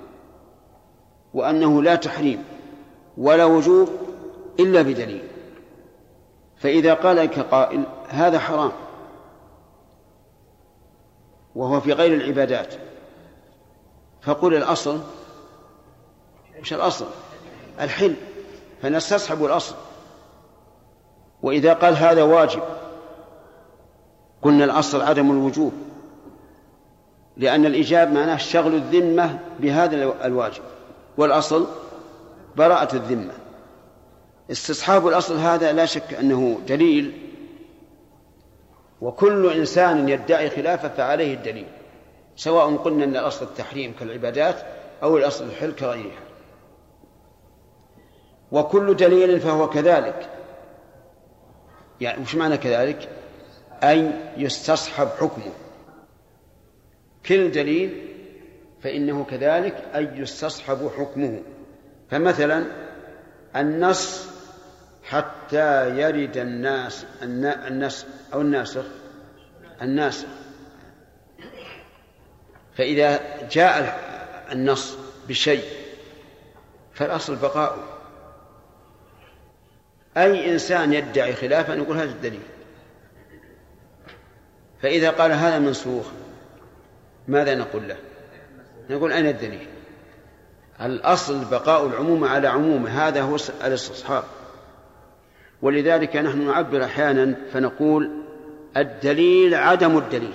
وأنه لا تحريم ولا وجوب إلا بدليل. فإذا قال لك قائل هذا حرام وهو في غير العبادات فقل الأصل وش الأصل؟ الحل. فنستصحب الأصل. وإذا قال هذا واجب قلنا الأصل عدم الوجوب لأن الإيجاب معناه شغل الذمة بهذا الواجب والأصل براءة الذمة. استصحاب الأصل هذا لا شك أنه دليل وكل إنسان يدعي خلافه فعليه الدليل سواء قلنا أن الأصل التحريم كالعبادات أو الأصل الحل كغيرها. وكل دليل فهو كذلك. يعني وش معنى كذلك؟ أي يستصحب حكمه. كل دليل فإنه كذلك أي يستصحب حكمه. فمثلا النص حتى يرد الناس الناس أو الناسخ الناسخ فإذا جاء النص بشيء فالأصل بقاؤه. أي إنسان يدعي خلافا يقول هذا الدليل. فإذا قال هذا منسوخ ماذا نقول له؟ نقول أين الدليل؟ الأصل بقاء العموم على عمومه هذا هو الاستصحاب. ولذلك نحن نعبر أحيانا فنقول الدليل عدم الدليل.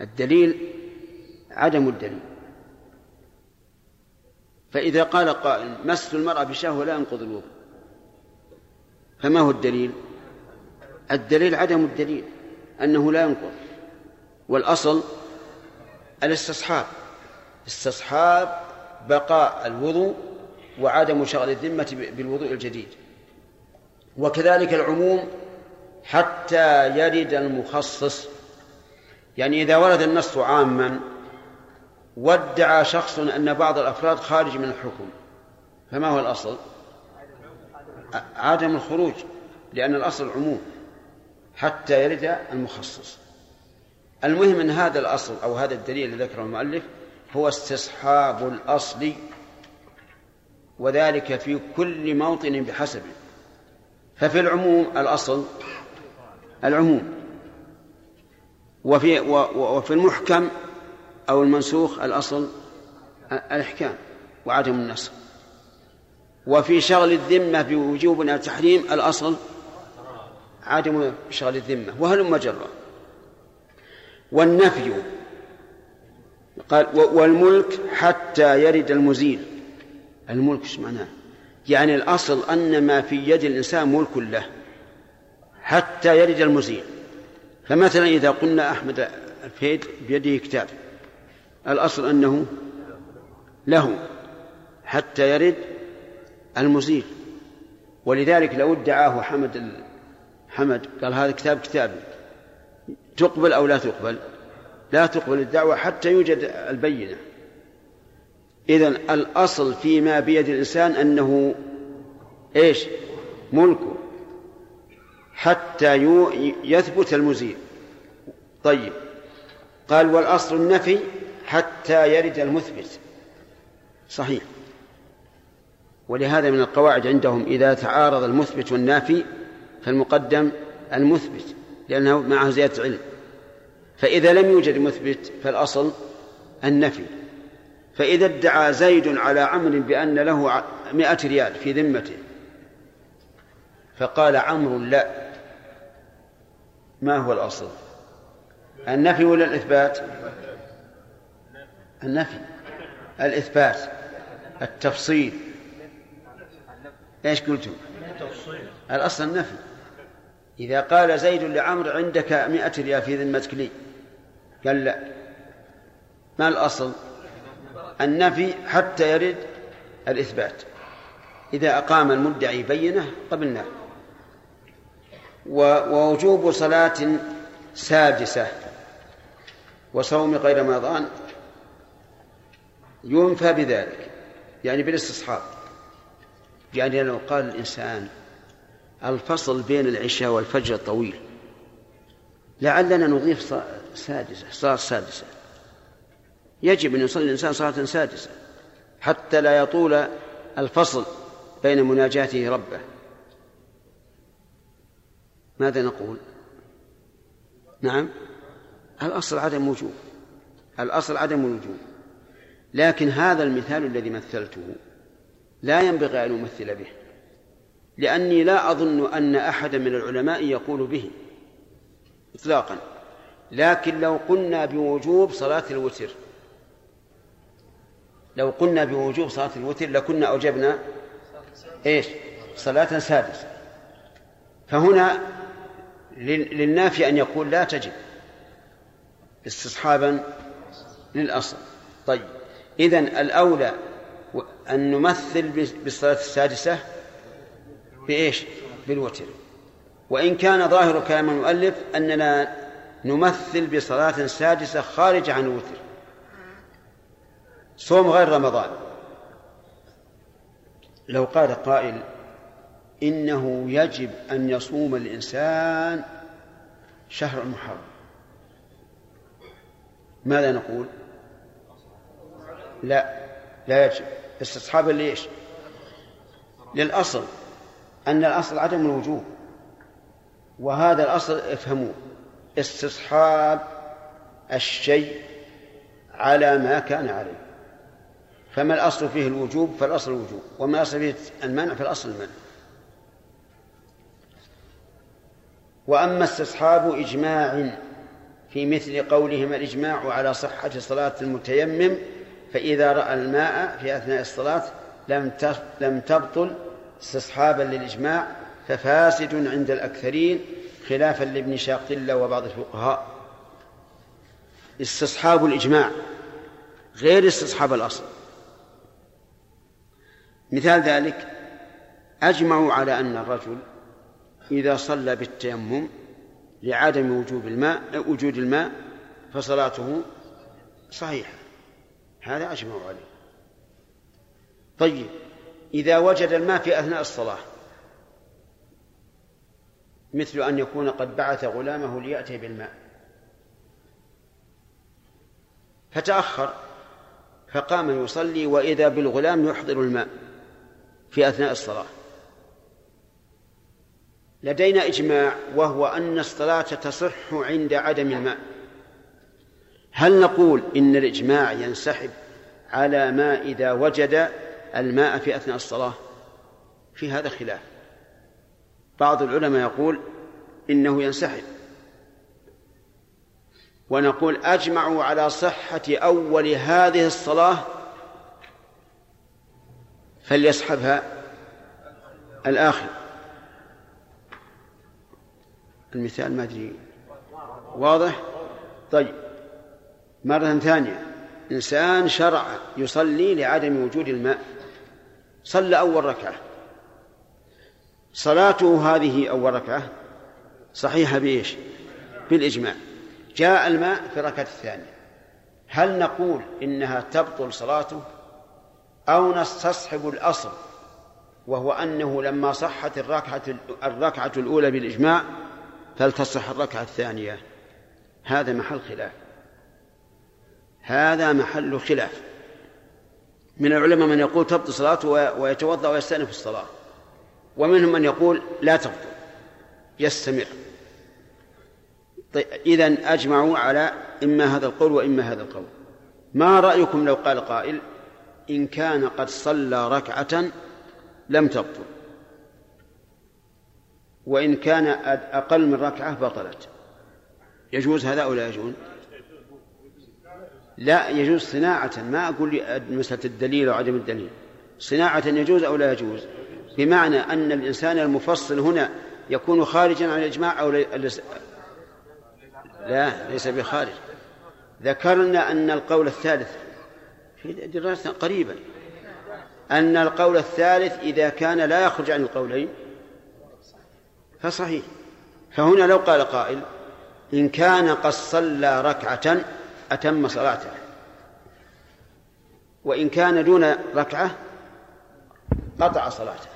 الدليل عدم الدليل. فإذا قال قائل مس المرأة بشهوة لا ينقض الوضوء. فما هو الدليل؟ الدليل عدم الدليل أنه لا ينقض. والأصل الاستصحاب. استصحاب بقاء الوضوء وعدم شغل الذمة بالوضوء الجديد. وكذلك العموم حتى يرد المخصص. يعني إذا ورد النص عاما وادعى شخص أن بعض الأفراد خارج من الحكم. فما هو الأصل؟ عدم الخروج لأن الأصل عموم حتى يرد المخصص. المهم أن هذا الأصل أو هذا الدليل الذي ذكره المؤلف هو استصحاب الأصل وذلك في كل موطن بحسبه ففي العموم الأصل العموم وفي وفي المحكم أو المنسوخ الأصل الإحكام وعدم النسخ وفي شغل الذمة بوجوب أو تحريم الأصل عدم شغل الذمة وهل مجرة والنفي قال والملك حتى يرد المزيل. الملك إيش معناه؟ يعني الأصل أن ما في يد الإنسان ملك له حتى يرد المزيل. فمثلا إذا قلنا أحمد الفيد بيده كتاب الأصل أنه له حتى يرد المزيل ولذلك لو ادعاه حمد حمد قال هذا كتاب كتابي. تقبل أو لا تقبل؟ لا تقبل الدعوة حتى يوجد البينة. إذن الأصل فيما بيد الإنسان أنه إيش؟ ملكه حتى يثبت المزيل طيب. قال والأصل النفي حتى يرد المثبت. صحيح. ولهذا من القواعد عندهم إذا تعارض المثبت والنافي فالمقدم المثبت لأنه معه زيادة علم. فإذا لم يوجد مثبت فالأصل النفي. فإذا ادعى زيد على عمرو بأن له مئة ريال في ذمته فقال عمرو لا. ما هو الأصل؟ النفي ولا الإثبات؟ النفي الإثبات التفصيل. إيش قلتم الأصل النفي. إذا قال زيد لعمرو عندك مئة ريال في ذمتك لي. قال لا. ما الأصل؟ النفي حتى يرد الإثبات. إذا أقام المدعي بينة قبلناه ووجوب صلاة سادسة. وصوم غير رمضان ينفى بذلك يعني بالاستصحاب. يعني لو قال الإنسان الفصل بين العشاء والفجر طويل لعلنا نضيف سادسة صلاة سادسة. يجب أن يصلي الإنسان صلاة سادسة حتى لا يطول الفصل بين مناجاته ربه. ماذا نقول؟ نعم الأصل عدم وجوب الأصل عدم الوجوب. لكن هذا المثال الذي مثلته لا ينبغي أن أمثل به لأني لا أظن أن أحدا من العلماء يقول به إطلاقا. لكن لو قلنا بوجوب صلاة الوتر لو قلنا بوجوب صلاة الوتر لكنا أوجبنا إيش؟ صلاة سادسة. فهنا للنافي أن يقول لا تجب استصحابا للأصل. طيب. إذن الأولى أن نمثل بالصلاة السادسة بإيش؟ بالوتر. وإن كان ظاهر كلام المؤلف أننا نمثل بصلاة سادسة خارجة عن الوتر. صوم غير رمضان. لو قال قائل إنه يجب أن يصوم الإنسان شهر المحرم ماذا نقول؟ لا لا يجب. استصحابا ليش للأصل أن الأصل عدم الوجوب وهذا الأصل افهموه. استصحاب الشيء على ما كان عليه. فما الأصل فيه الوجوب فالأصل الوجوب وما الأصل فيه المنع فالأصل المنع. وأما استصحاب إجماع في مثل قولهم الإجماع على صحة صلاة المتيمم فإذا رأى الماء في أثناء الصلاة لم لم تبطل استصحابا للإجماع ففاسد عند الأكثرين خلافا لابن شاقلة وبعض الفقهاء. استصحاب الإجماع غير استصحاب الأصل. مثال ذلك أجمعوا على أن الرجل إذا صلى بالتيمم لعدم وجوب الماء وجود الماء فصلاته صحيحة. هذا أجمعوا عليه. طيب إذا وجد الماء في أثناء الصلاة مثل أن يكون قد بعث غلامه ليأتي بالماء فتأخر فقام يصلي وإذا بالغلام يحضر الماء في أثناء الصلاة. لدينا إجماع وهو أن الصلاة تصح عند عدم الماء. هل نقول إن الإجماع ينسحب على ما إذا وجد الماء في أثناء الصلاة؟ في هذا خلاف. بعض العلماء يقول إنه ينسحب. ونقول أجمعوا على صحة أول هذه الصلاة فليسحبها الآخر. المثال ما أدري. واضح؟ طيب. مرة ثانية. إنسان شرع يصلي لعدم وجود الماء. صلى أول ركعة. صلاته هذه أول ركعة. صحيحة بإيش؟ بالإجماع. جاء الماء في الركعة الثانية. هل نقول إنها تبطل صلاته؟ أو نستصحب الأصل؟ وهو أنه لما صحت الركعة الركعة الأولى بالإجماع فلتصح الركعة الثانية. هذا محل خلاف. هذا محل خلاف. من العلماء من يقول تبطل صلاته ويتوضأ ويستأنف الصلاة. ومنهم من يقول لا تبطل. يستمر. طيب إذا أجمعوا على إما هذا القول وإما هذا القول. ما رأيكم لو قال قائل إن كان قد صلى ركعة لم تبطل؟ وإن كان أقل من ركعة بطلت. يجوز هذا أو لا يجوز؟ لا يجوز صناعة ما أقول مسألة الدليل وعدم الدليل. صناعة يجوز أو لا يجوز؟ بمعنى أن الإنسان المفصل هنا يكون خارجا عن الإجماع أو لا ليس بخارج. ذكرنا أن القول الثالث. في دراسة قريبا. أن القول الثالث إذا كان لا يخرج عن القولين فصحيح. فهنا لو قال قائل إن كان قد صلى ركعة أتم صلاته. وإن كان دون ركعة قطع صلاته.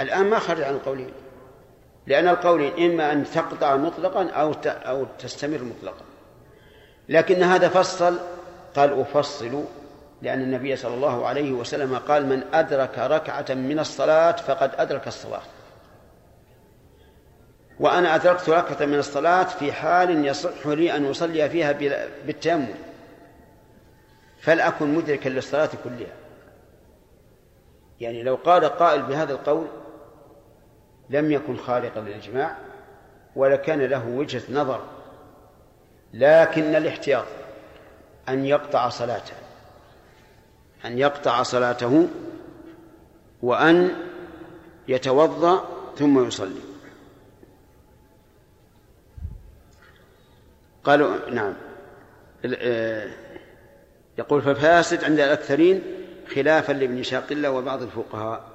الآن ما خرج عن القولين. لأن القولين إما أن تقطع مطلقا أو أو تستمر مطلقا. لكن هذا فصل. قال أفصل لأن النبي صلى الله عليه وسلم قال من أدرك ركعة من الصلاة فقد أدرك الصلاة. وأنا أدركت ركعة من الصلاة في حال يصح لي أن أصلي فيها بالتيمم فلأكن مدركا للصلاة كلها. يعني لو قال قائل بهذا القول لم يكن خارقا للإجماع ولكان له وجهة نظر لكن الاحتياط أن يقطع صلاته أن يقطع صلاته وأن يتوضأ ثم يصلي. قالوا نعم. آه، يقول ففاسد عند الأكثرين خلافا لابن شاقلة وبعض الفقهاء.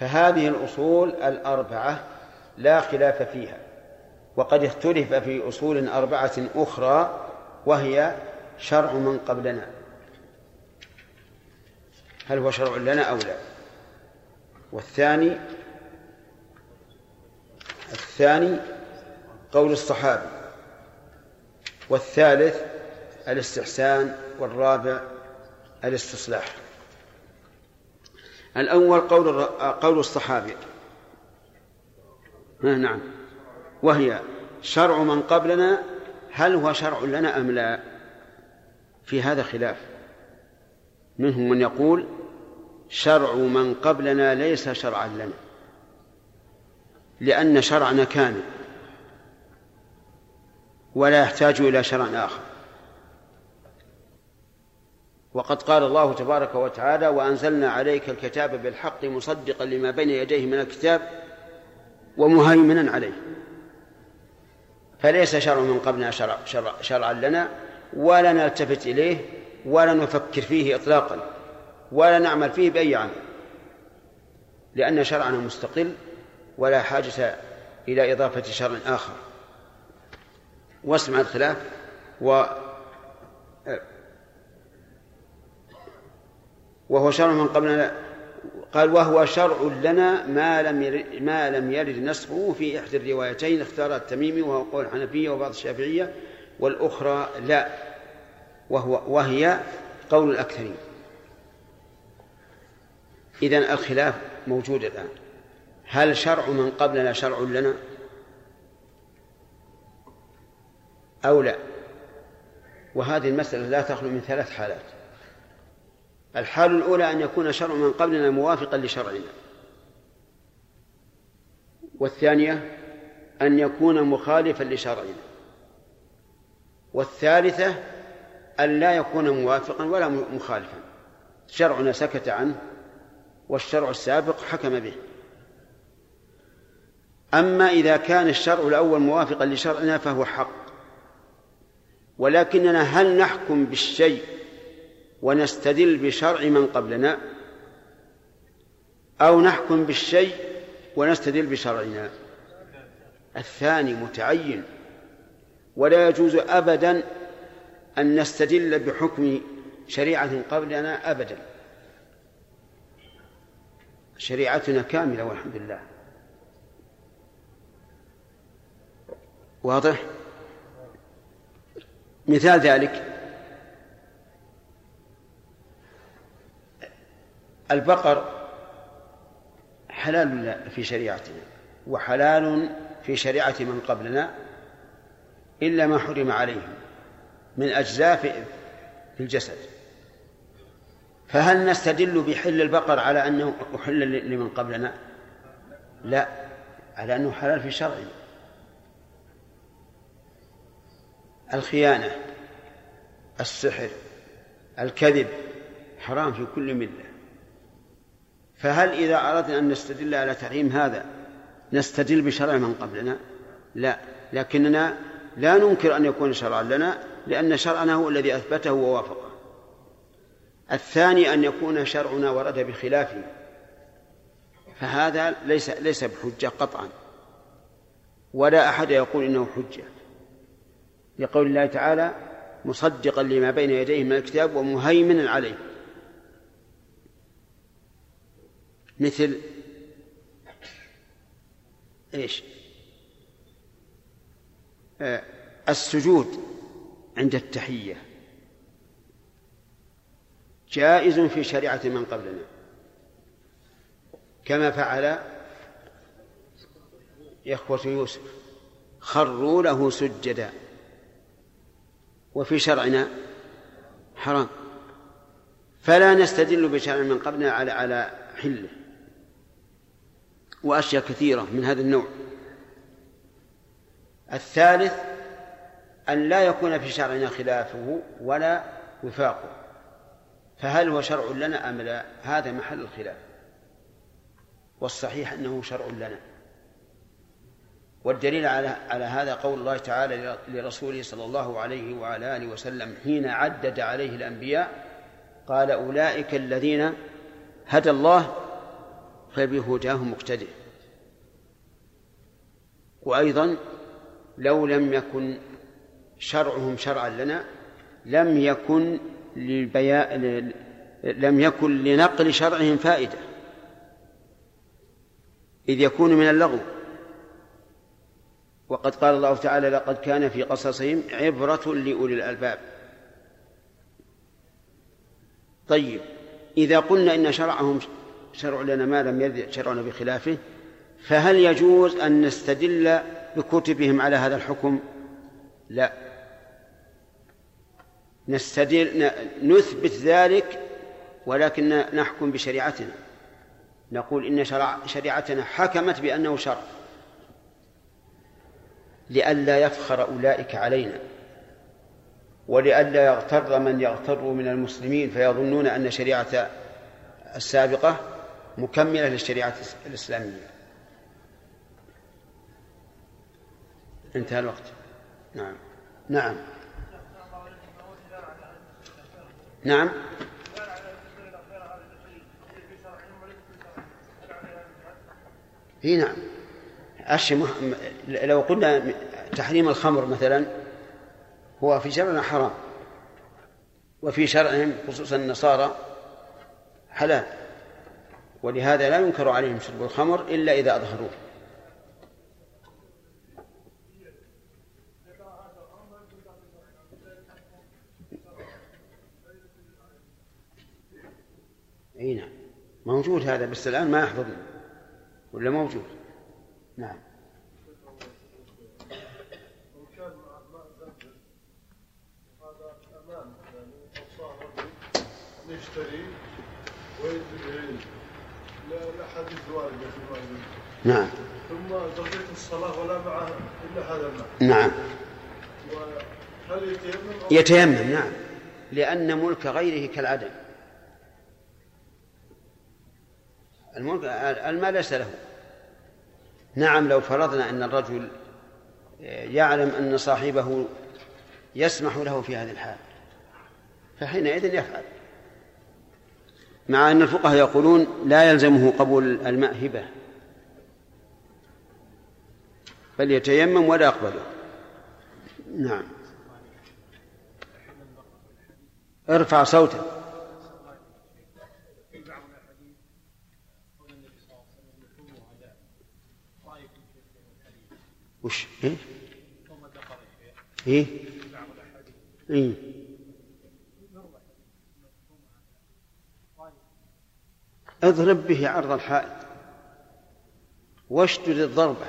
فهذه الأصول الأربعة لا خلاف فيها وقد اختلف في أصول أربعة أخرى وهي شرع من قبلنا. هل هو شرع لنا أو لا؟ والثاني الثاني قول الصحابي والثالث الاستحسان والرابع الاستصلاح. الأول قول قول الصحابي. نعم. وهي شرع من قبلنا هل هو شرع لنا أم لا؟ في هذا خلاف. منهم من يقول شرع من قبلنا ليس شرعا لنا. لأن شرعنا كامل. ولا يحتاج إلى شرع آخر. وقد قال الله تبارك وتعالى وأنزلنا عليك الكتاب بالحق مصدقا لما بين يديه من الكتاب ومهيمنا عليه. فليس شرع من قبلنا شرع شرع شرعا لنا ولا نلتفت إليه ولا نفكر فيه إطلاقا ولا نعمل فيه بأي عمل لأن شرعنا مستقل ولا حاجة إلى إضافة شرع آخر. واسمع الخلاف و وهو شرع من قبلنا قال وهو شرع لنا ما لم يرد ما لم يرد نسخه في إحدى الروايتين اختار التميمي وهو قول الحنفيه وبعض الشافعية والأخرى لا. وهو وهي قول الأكثرين. اذا الخلاف موجود الآن. هل شرع من قبلنا شرع لنا؟ أو لا؟ وهذه المسألة لا تخلو من ثلاث حالات. الحال الأولى أن يكون شرع من قبلنا موافقا لشرعنا. والثانية أن يكون مخالفا لشرعنا. والثالثة أن لا يكون موافقا ولا مخالفا. شرعنا سكت عنه والشرع السابق حكم به. أما إذا كان الشرع الأول موافقا لشرعنا فهو حق. ولكننا هل نحكم بالشيء ونستدل بشرع من قبلنا؟ أو نحكم بالشيء ونستدل بشرعنا؟ الثاني متعين. ولا يجوز أبدا أن نستدل بحكم شريعة قبلنا أبدا. شريعتنا كاملة والحمد لله. واضح؟ مثال ذلك. البقر حلال في شريعتنا وحلال في شريعة من قبلنا إلا ما حرم عليهم من أجزاء في الجسد. فهل نستدل بحل البقر على أنه أحل لمن قبلنا؟ لا على أنه حلال في شرعنا. الخيانة السحر الكذب حرام في كل ملة. فهل إذا أردنا أن نستدل على تحريم هذا نستدل بشرع من قبلنا؟ لا لكننا لا ننكر أن يكون شرعا لنا لأن شرعنا هو الذي أثبته ووافقه. الثاني أن يكون شرعنا ورد بخلافه فهذا ليس ليس بحجة قطعا. ولا أحد يقول إنه حجة. لقول الله تعالى مصدقا لما بين يديه من الكتاب ومهيمنا عليه. مثل إيش؟ آه السجود عند التحية. جائز في شريعة من قبلنا. كما فعل إخوة يوسف خروا له سجدا. وفي شرعنا حرام. فلا نستدل بشرع من قبلنا على على حله وأشياء كثيرة من هذا النوع. الثالث أن لا يكون في شرعنا خلافه ولا وفاقه. فهل هو شرع لنا أم لا؟ هذا محل الخلاف. والصحيح أنه شرع لنا. والدليل على على هذا قول الله تعالى لرسوله صلى الله عليه وعلى آله وسلم حين عدد عليه الأنبياء قال أولئك الذين هدى الله فبهداه مقتدئ وأيضا لو لم يكن شرعهم شرعا لنا لم يكن للبيان لم يكن لنقل شرعهم فائدة. إذ يكون من اللغو. وقد قال الله تعالى لقد كان في قصصهم عبرة لأولي الألباب. طيب إذا قلنا إن شرعهم شرع لنا ما لم يرد شرعنا بخلافه فهل يجوز أن نستدل بكتبهم على هذا الحكم؟ لا. نستدل نثبت ذلك ولكن نحكم بشريعتنا. نقول إن شرع شريعتنا حكمت بأنه شرع. لئلا يفخر أولئك علينا ولئلا يغتر من يغتر من المسلمين فيظنون أن شريعة السابقة مكملة للشريعة الإسلامية. انتهى الوقت. نعم. نعم. نعم. إي نعم. أشي لو قلنا تحريم الخمر مثلا هو في شرعنا حرام. وفي شرعهم خصوصا النصارى حلال. ولهذا لا ينكر عليهم شرب الخمر إلا إذا أظهروه. أي نعم. موجود هذا بس الآن ما يحضرنا ولا موجود؟ نعم. يشتري نعم. ثم بقيت الصلاة ولا معه إلا هذا الماء نعم. وهل يتيمم يتيمم نعم. لأن ملك غيره كالعدم. الملك المال ليس له. نعم لو فرضنا أن الرجل يعلم أن صاحبه يسمح له في هذه الحال فحينئذ يفعل. مع أن الفقهاء يقولون لا يلزمه قبول الماء هبة. بل يتيمم ولا يقبله. نعم. ارفع صوتك. وش؟ إيه؟ إيه؟ إيه؟ اضرب به عرض الحائط. واشدد الضربة.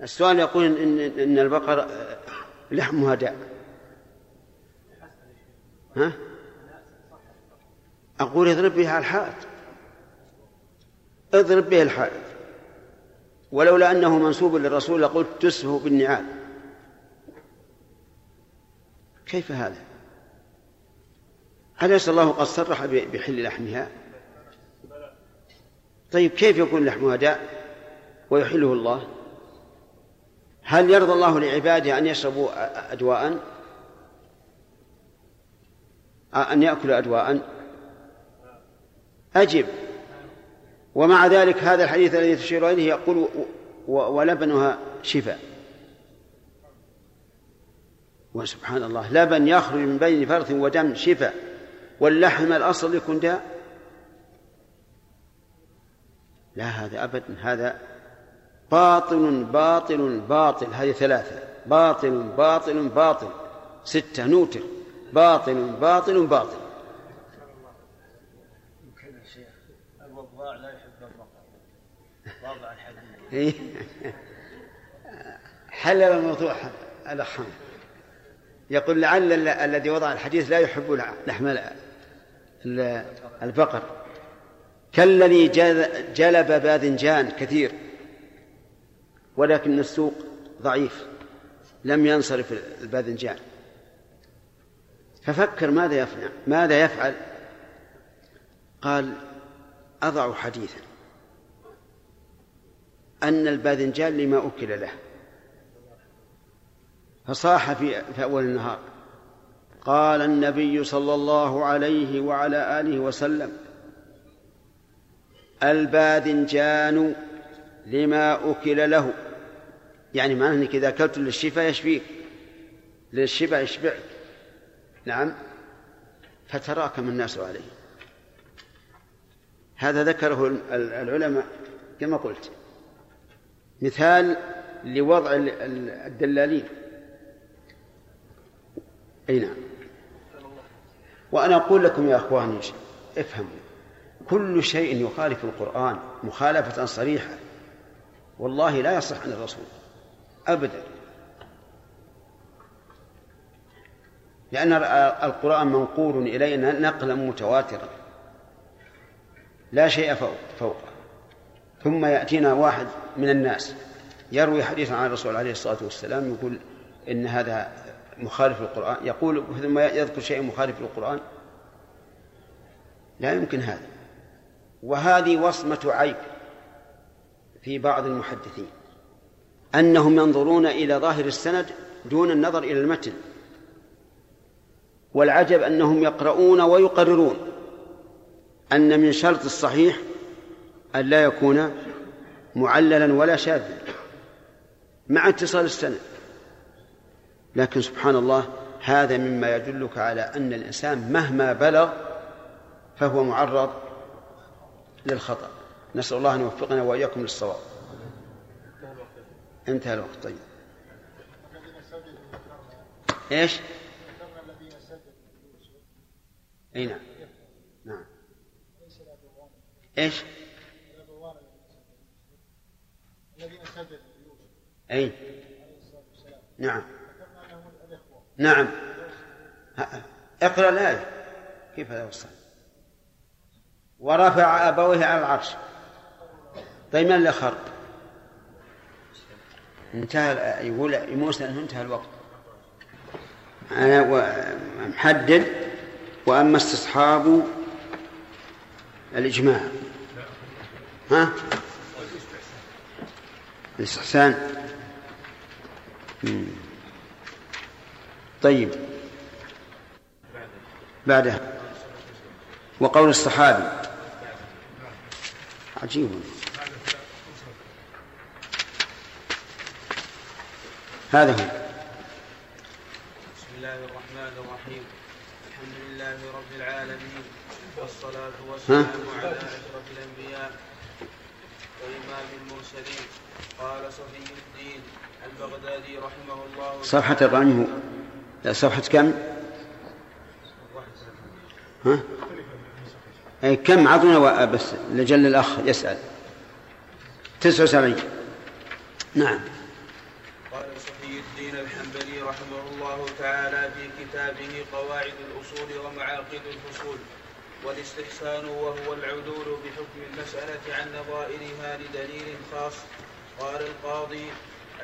السؤال يقول إن, إن البقر لحمها داء. ها؟ أقول اضرب به على الحائط. اضرب به الحائط. ولولا أنه منسوب للرسول لقلت تسه بالنعال. كيف هذا؟ أليس الله قد صرح بحل لحمها؟ طيب كيف يكون لحمها داء ويحله الله؟ هل يرضى الله لعباده أن يشربوا أدواء؟ أن يأكلوا أدواء؟ أجب. ومع ذلك هذا الحديث الذي تشير إليه يقول ولبنها شفاء. وسبحان الله لبن يخرج من بين فرث ودم شفاء. واللحم الأصل يكون داء. لا هذا أبدا هذا باطل باطل باطل. هذه ثلاثة. باطل باطل باطل. ستة نوتر. باطل باطل باطل يمكن يا شيخ الوضاع لا يحب الرقع واضع الحديد إيه. حلل الموضوع حمد يقول لعل ال- الذي وضع الحديث لا يحب لحم ال- ال- البقر. كالذي جل- جلب باذنجان كثير ولكن السوق ضعيف لم ينصرف الباذنجان. ففكر ماذا يفعل ماذا يفعل؟ قال أضع حديثا. أن الباذنجان لما أكل له. فصاح في, في أول النهار. قال النبي صلى الله عليه وعلى آله وسلم الباذنجان لما أكل له. يعني معناه أنك إذا أكلت للشفاء يشفيك. للشفاء يشبعك. نعم. فتراكم الناس عليه. هذا ذكره العلماء كما قلت. مثال لوضع الدلالين. أي نعم. وأنا أقول لكم يا إخواني افهموا. كل شيء يخالف القرآن مخالفة صريحة. والله لا يصح عن الرسول. ابدا. لأن القرآن منقول إلينا نقلا متواترا. لا شيء فوق فوقه ثم يأتينا واحد من الناس يروي حديثا عن الرسول عليه الصلاة والسلام يقول إن هذا مخالف للقرآن يقول ثم يذكر شيء مخالف للقرآن؟ لا يمكن هذا. وهذه وصمة عيب في بعض المحدثين أنهم ينظرون إلى ظاهر السند دون النظر إلى المتن والعجب أنهم يقرؤون ويقررون أن من شرط الصحيح أن لا يكون معللا ولا شاذا مع اتصال السند لكن سبحان الله هذا مما يدلك على أن الإنسان مهما بلغ فهو معرض للخطأ. نسأل الله أن يوفقنا وإياكم للصواب. انتهى الوقت. طيب. إيش؟ إي نعم. نعم. إيش؟ أي. نعم. نعم. اقرأ الآية. كيف هذا وصل ورفع أبويه على العرش. طيب من اللي خر انتهى يقول موسى إنه انتهى الوقت. أنا محدد. وأما استصحاب الإجماع. ها؟ الاستحسان طيب. بعدها. وقول الصحابي. عجيب. هذا هو. بسم الله الرحمن الرحيم. الحمد لله رب العالمين. والصلاة والسلام على أشرف الأنبياء وإمام المرسلين. قال صفي الدين. البغدادي رحمه الله صفحة الرمي صفحة كم؟ ها؟ أي كم؟ عطنا بس لجل الأخ يسأل. تسعة وسبعين. نعم. رحمه الله تعالى في كتابه قواعد الأصول ومعاقد الفصول والاستحسان وهو العدول بحكم المسألة عن نظائرها لدليل خاص قال القاضي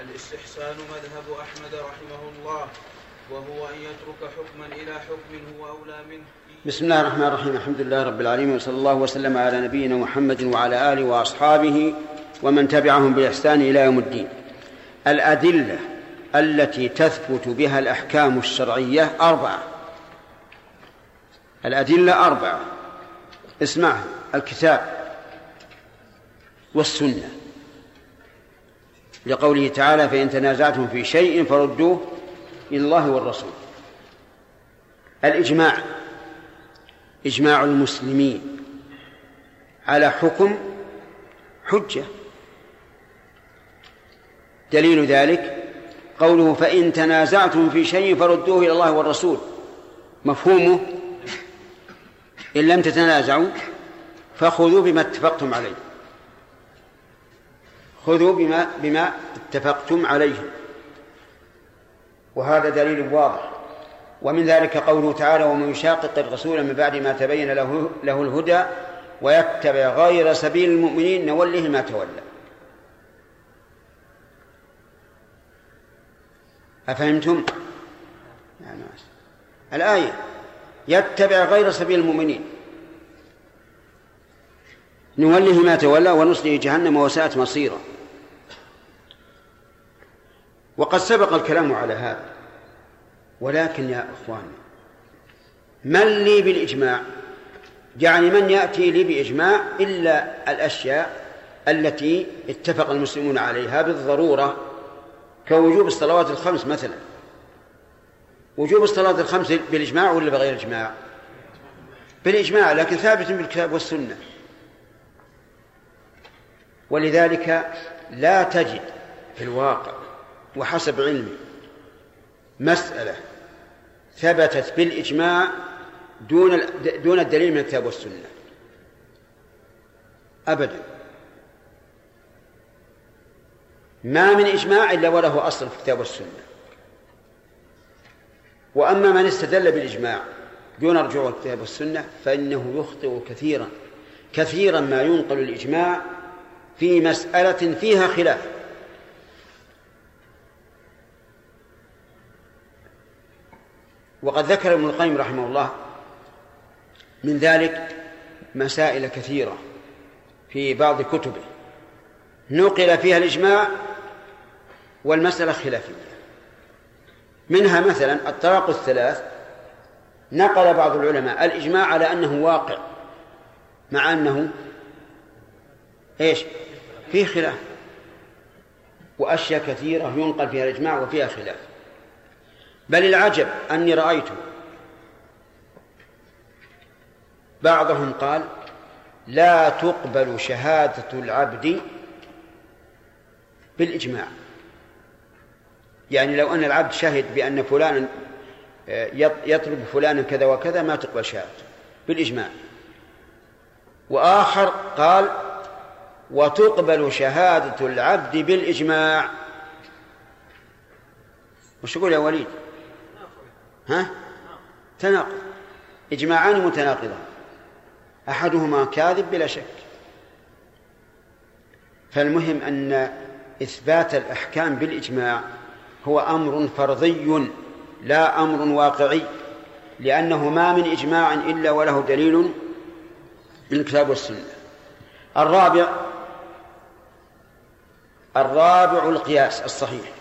الاستحسان مذهب أحمد رحمه الله وهو أن يترك حكما إلى حكم هو أولى منه. بسم الله الرحمن الرحيم الحمد لله رب العالمين وصلى الله وسلم على نبينا محمد وعلى آله وأصحابه ومن تبعهم بإحسان إلى يوم الدين. الأدلة التي تثبت بها الأحكام الشرعية أربعة. الأدلة أربعة اسمعها الكتاب والسنة. لقوله تعالى فإن تنازعتم في شيء فردوه إلى الله والرسول. الإجماع إجماع المسلمين على حكم حجة. دليل ذلك قوله فإن تنازعتم في شيء فردوه إلى الله والرسول. مفهومه؟ إن لم تتنازعوا فخذوا بما اتفقتم عليه. خذوا بما بما اتفقتم عليه. وهذا دليل واضح. ومن ذلك قوله تعالى ومن يشاقق الرسول من بعد ما تبين له له الهدى ويتبع غير سبيل المؤمنين نوله ما تولى. أفهمتم؟ يعني الآية يتبع غير سبيل المؤمنين نوله ما تولى ونصله جهنم وساءت مصيرا وقد سبق الكلام على هذا. ولكن يا اخوان من لي بالإجماع؟ يعني من يأتي لي بإجماع إلا الأشياء التي اتفق المسلمون عليها بالضرورة كوجوب الصلوات الخمس مثلا. وجوب الصلاة الخمس بالإجماع ولا بغير إجماع؟ بالإجماع لكن ثابت بالكتاب والسنة. ولذلك لا تجد في الواقع وحسب علمي. مسألة ثبتت بالإجماع دون دون الدليل من الكتاب والسنة. أبدا. ما من إجماع إلا وله أصل في الكتاب والسنة. وأما من استدل بالإجماع دون رجوع الكتاب والسنة فإنه يخطئ كثيرا. كثيرا ما ينقل الإجماع في مسألة فيها خلاف. وقد ذكر ابن القيم رحمه الله من ذلك مسائل كثيرة في بعض كتبه. نقل فيها الإجماع والمسألة خلافية. منها مثلا الطلاق الثلاث نقل بعض العلماء الإجماع على أنه واقع مع أنه إيش؟ فيه خلاف. وأشياء كثيرة ينقل فيها الإجماع وفيها خلاف. بل العجب أني رأيت بعضهم قال لا تقبل شهادة العبد بالإجماع. يعني لو أن العبد شهد بأن فلانا آه، يطلب فلانا كذا وكذا ما تقبل شهادته بالإجماع. وآخر قال وتقبل شهادة العبد بالإجماع. وش يقول يا وليد؟ ها؟ تناقض. إجماعان متناقضان. أحدهما كاذب بلا شك. فالمهم أن إثبات الأحكام بالإجماع هو أمر فرضي لا أمر واقعي لأنه ما من إجماع إلا وله دليل من الكتاب والسنة. الرابع الرابع القياس الصحيح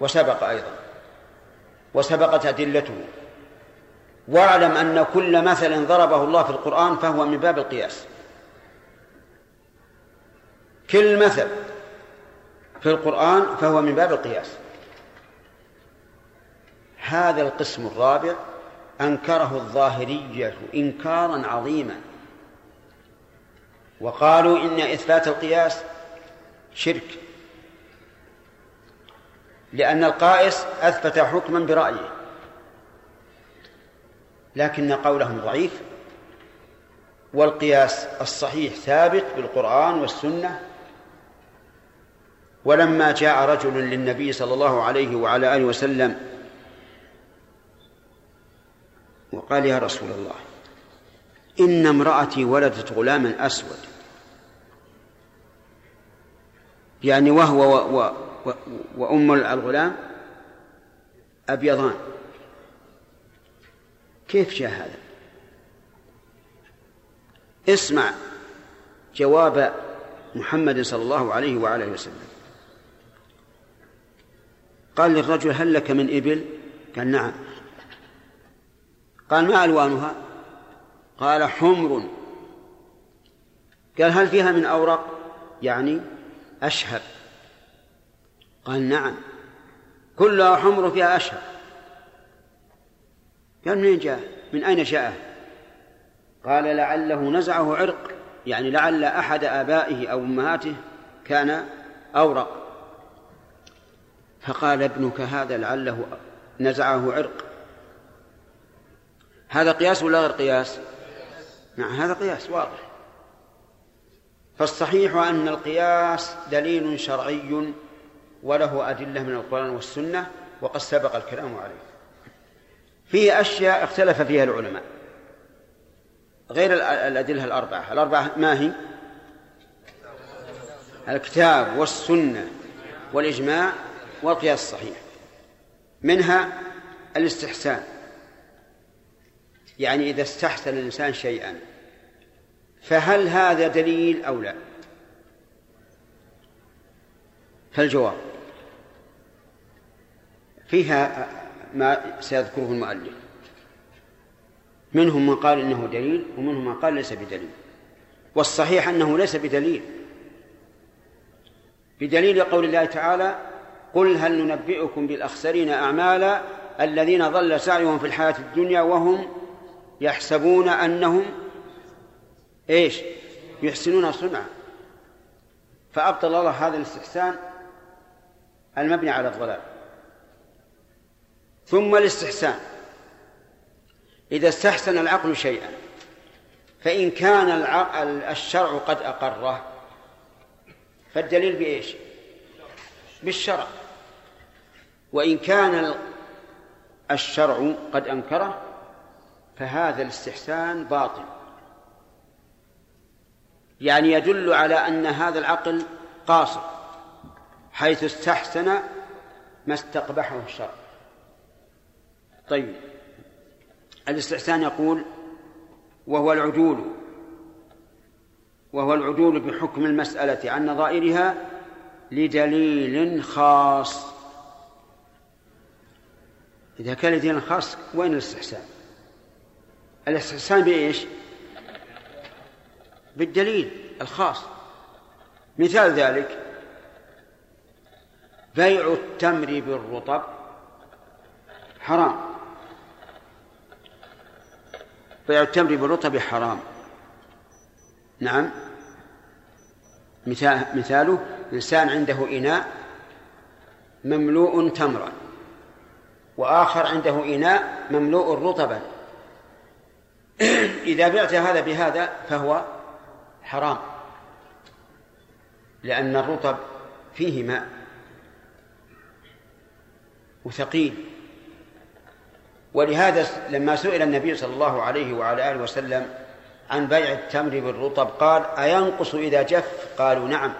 وسبق أيضا. وسبقت أدلته. واعلم أن كل مثل ضربه الله في القرآن فهو من باب القياس. كل مثل في القرآن فهو من باب القياس. هذا القسم الرابع أنكره الظاهرية إنكارا عظيما. وقالوا إن إثبات القياس شرك. لأن القائس أثبت حكما برأيه. لكن قولهم ضعيف. والقياس الصحيح ثابت بالقرآن والسنة. ولما جاء رجل للنبي صلى الله عليه وعلى آله وسلم وقال يا رسول الله إن امرأتي ولدت غلاما أسود. يعني وهو و و وأم الغلام أبيضان. كيف جاء هذا؟ اسمع جواب محمد صلى الله عليه وعلى وسلم. قال للرجل هل لك من إبل؟ قال نعم. قال ما ألوانها؟ قال حمر. قال هل فيها من أورق؟ يعني أشهب قال نعم. كلها حمر فيها أشهب قال منين جاء؟ من أين جاء؟ قال لعله نزعه عرق. يعني لعل أحد آبائه أو أمهاته كان أورق. فقال ابنك هذا لعله نزعه عرق. هذا قياس ولا غير قياس؟ نعم هذا قياس واضح. فالصحيح أن القياس دليل شرعي وله أدلة من القرآن والسنة وقد سبق الكلام عليه. فيه أشياء اختلف فيها العلماء. غير الأدلة الأربعة. الأربعة ما هي؟ الكتاب والسنة والإجماع والقياس الصحيح. منها الاستحسان. يعني إذا استحسن الإنسان شيئا فهل هذا دليل أو لا؟ فالجواب فيها ما سيذكره المؤلف. منهم من قال إنه دليل ومنهم من قال ليس بدليل. والصحيح أنه ليس بدليل. بدليل قول الله تعالى قل هل ننبئكم بالأخسرين اعمالا الذين ضل سعيهم في الحياة الدنيا وهم يحسبون أنهم إيش؟ يحسنون صنعا فأبطل الله هذا الاستحسان المبني على الضلال. ثم الاستحسان. إذا استحسن العقل شيئا فإن كان الشرع قد أقره فالدليل بإيش؟ بالشرع. وإن كان الشرع قد أنكره فهذا الاستحسان باطل. يعني يدل على أن هذا العقل قاصر. حيث استحسن ما استقبحه الشرع طيب الاستحسان يقول وهو العدول وهو العدول بحكم المسألة عن نظائرها لدليل خاص إذا كان لدليل خاص وين الاستحسان؟ الاستحسان بإيش؟ بالدليل الخاص مثال ذلك بيع التمر بالرطب. حرام. بيع التمر بالرطب حرام. نعم. مثال مثاله إنسان عنده إناء مملوء تمرا وآخر عنده إناء مملوء رطبا. إذا بعت هذا بهذا فهو حرام لأن الرطب فيه ماء. وثقيل. ولهذا لما سئل النبي صلى الله عليه وعلى آله وسلم عن بيع التمر بالرطب قال أينقص إذا جف؟ قالوا نعم.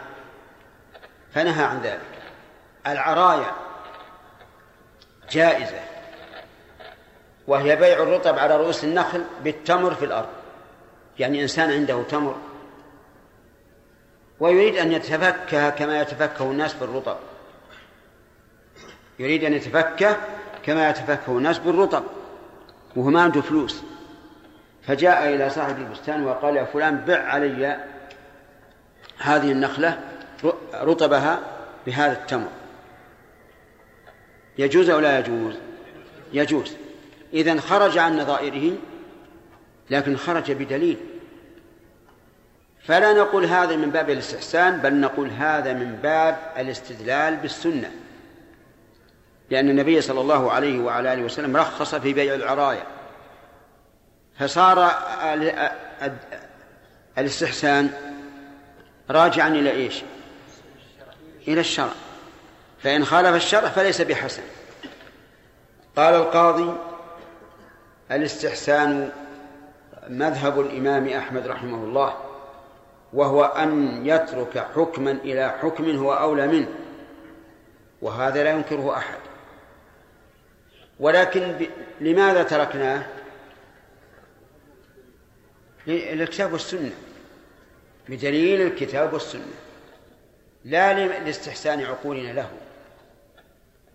فنهى عن ذلك. العرايا جائزة وهي بيع الرطب على رؤوس النخل بالتمر في الأرض. يعني إنسان عنده تمر ويريد أن يتفكه كما يتفكه الناس بالرطب. يريد أن يتفكه كما يتفكه الناس بالرطب وهو ما عنده فلوس. فجاء إلى صاحب البستان وقال يا فلان بع علي هذه النخلة رطبها بهذا التمر. يجوز أو لا يجوز؟ يجوز. إذا خرج عن نظائره لكن خرج بدليل. فلا نقول هذا من باب الاستحسان بل نقول هذا من باب الاستدلال بالسنة. لأن النبي صلى الله عليه وعلى آله وسلم رخص في بيع العرايا فصار الاستحسان راجعا إلى إيش؟ إلى الشرع. فإن خالف الشرع فليس بحسن. قال القاضي الاستحسان مذهب الإمام أحمد رحمه الله وهو أن يترك حكما إلى حكم هو أولى منه وهذا لا ينكره أحد. ولكن ب... لماذا تركناه؟ للكتاب والسنة. بدليل الكتاب والسنة. لا لاستحسان عقولنا له.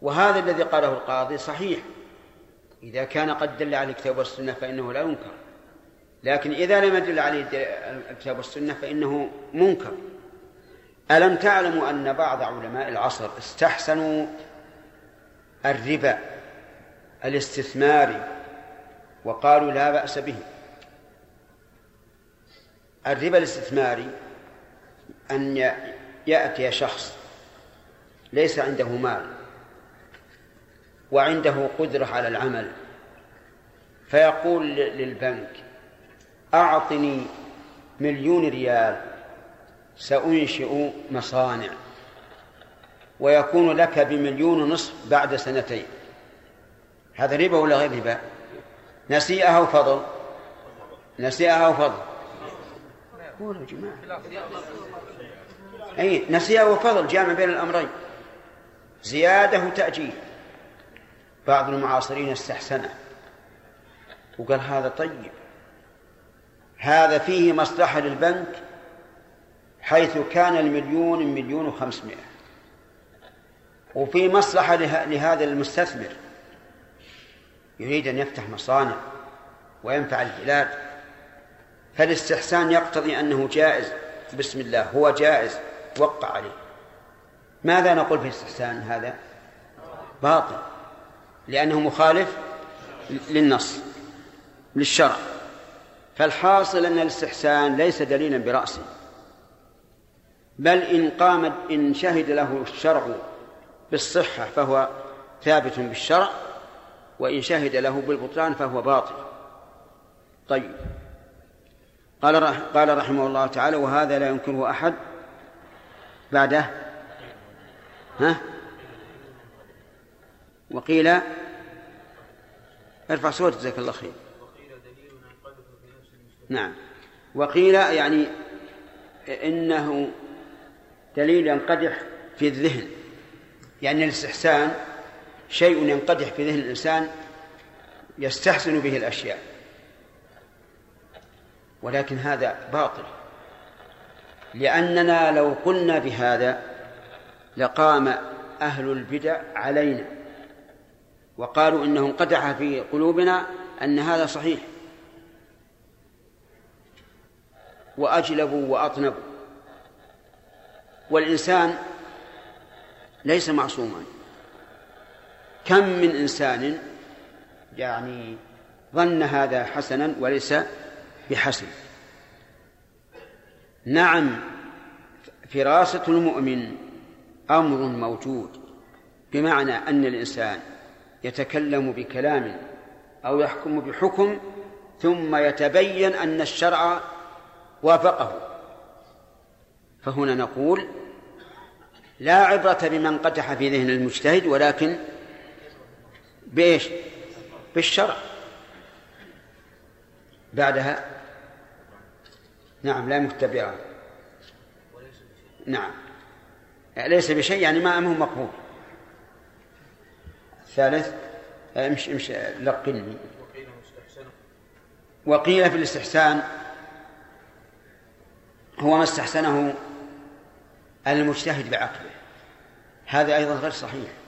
وهذا الذي قاله القاضي صحيح. إذا كان قد دل على الكتاب والسنة فإنه لا ينكر. لكن إذا لم يدل عليه الكتاب والسنة فإنه منكر. ألم تعلموا أن بعض علماء العصر استحسنوا الربا؟ الاستثماري وقالوا لا بأس به. الربا الاستثماري أن يأتي شخص ليس عنده مال وعنده قدرة على العمل فيقول للبنك أعطني مليون ريال سأنشئ مصانع ويكون لك بمليون نصف بعد سنتين. هذا ربا ولا غير ربا؟ نسيئة أو فضل؟ نسيئة أو فضل؟ قولوا يا جماعة. أي نسيئة وفضل جامع بين الأمرين. زيادة وتأجيل. بعض المعاصرين استحسنه وقال هذا طيب. هذا فيه مصلحة للبنك حيث كان المليون مليون وخمسمائة. وفي مصلحة لهذا المستثمر. يريد أن يفتح مصانع وينفع البلاد فالاستحسان يقتضي أنه جائز. بسم الله هو جائز وقع عليه. ماذا نقول في الاستحسان هذا؟ باطل لأنه مخالف للنص للشرع. فالحاصل أن الاستحسان ليس دليلا برأسه بل إن قام إن شهد له الشرع بالصحة فهو ثابت بالشرع وإن شهد له بالبطلان فهو باطل. طيب. قال قال رحمه الله تعالى وهذا لا ينكره أحد بعده. ها؟ وقيل ارفع صوتك جزاك الله خير. نعم. وقيل يعني إنه دليل ينقدح في الذهن يعني الاستحسان شيء ينقدح في ذهن الإنسان يستحسن به الأشياء. ولكن هذا باطل. لأننا لو قلنا بهذا لقام أهل البدع علينا. وقالوا إنه انقدح في قلوبنا أن هذا صحيح. وأجلبوا وأطنبوا. والإنسان ليس معصوما. كم من إنسان يعني ظن هذا حسنا وليس بحسن. نعم فراسة المؤمن أمر موجود بمعنى أن الإنسان يتكلم بكلام أو يحكم بحكم ثم يتبين أن الشرع وافقه. فهنا نقول لا عبرة بمن قدح في ذهن المجتهد ولكن بإيش؟ بالشرع. بعدها؟ نعم لا مختبرا نعم. ليس بشيء يعني ما أمه مقبول. الثالث امش امش لقني وقيل في الاستحسان هو ما استحسنه المجتهد بعقله. هذا أيضا غير صحيح.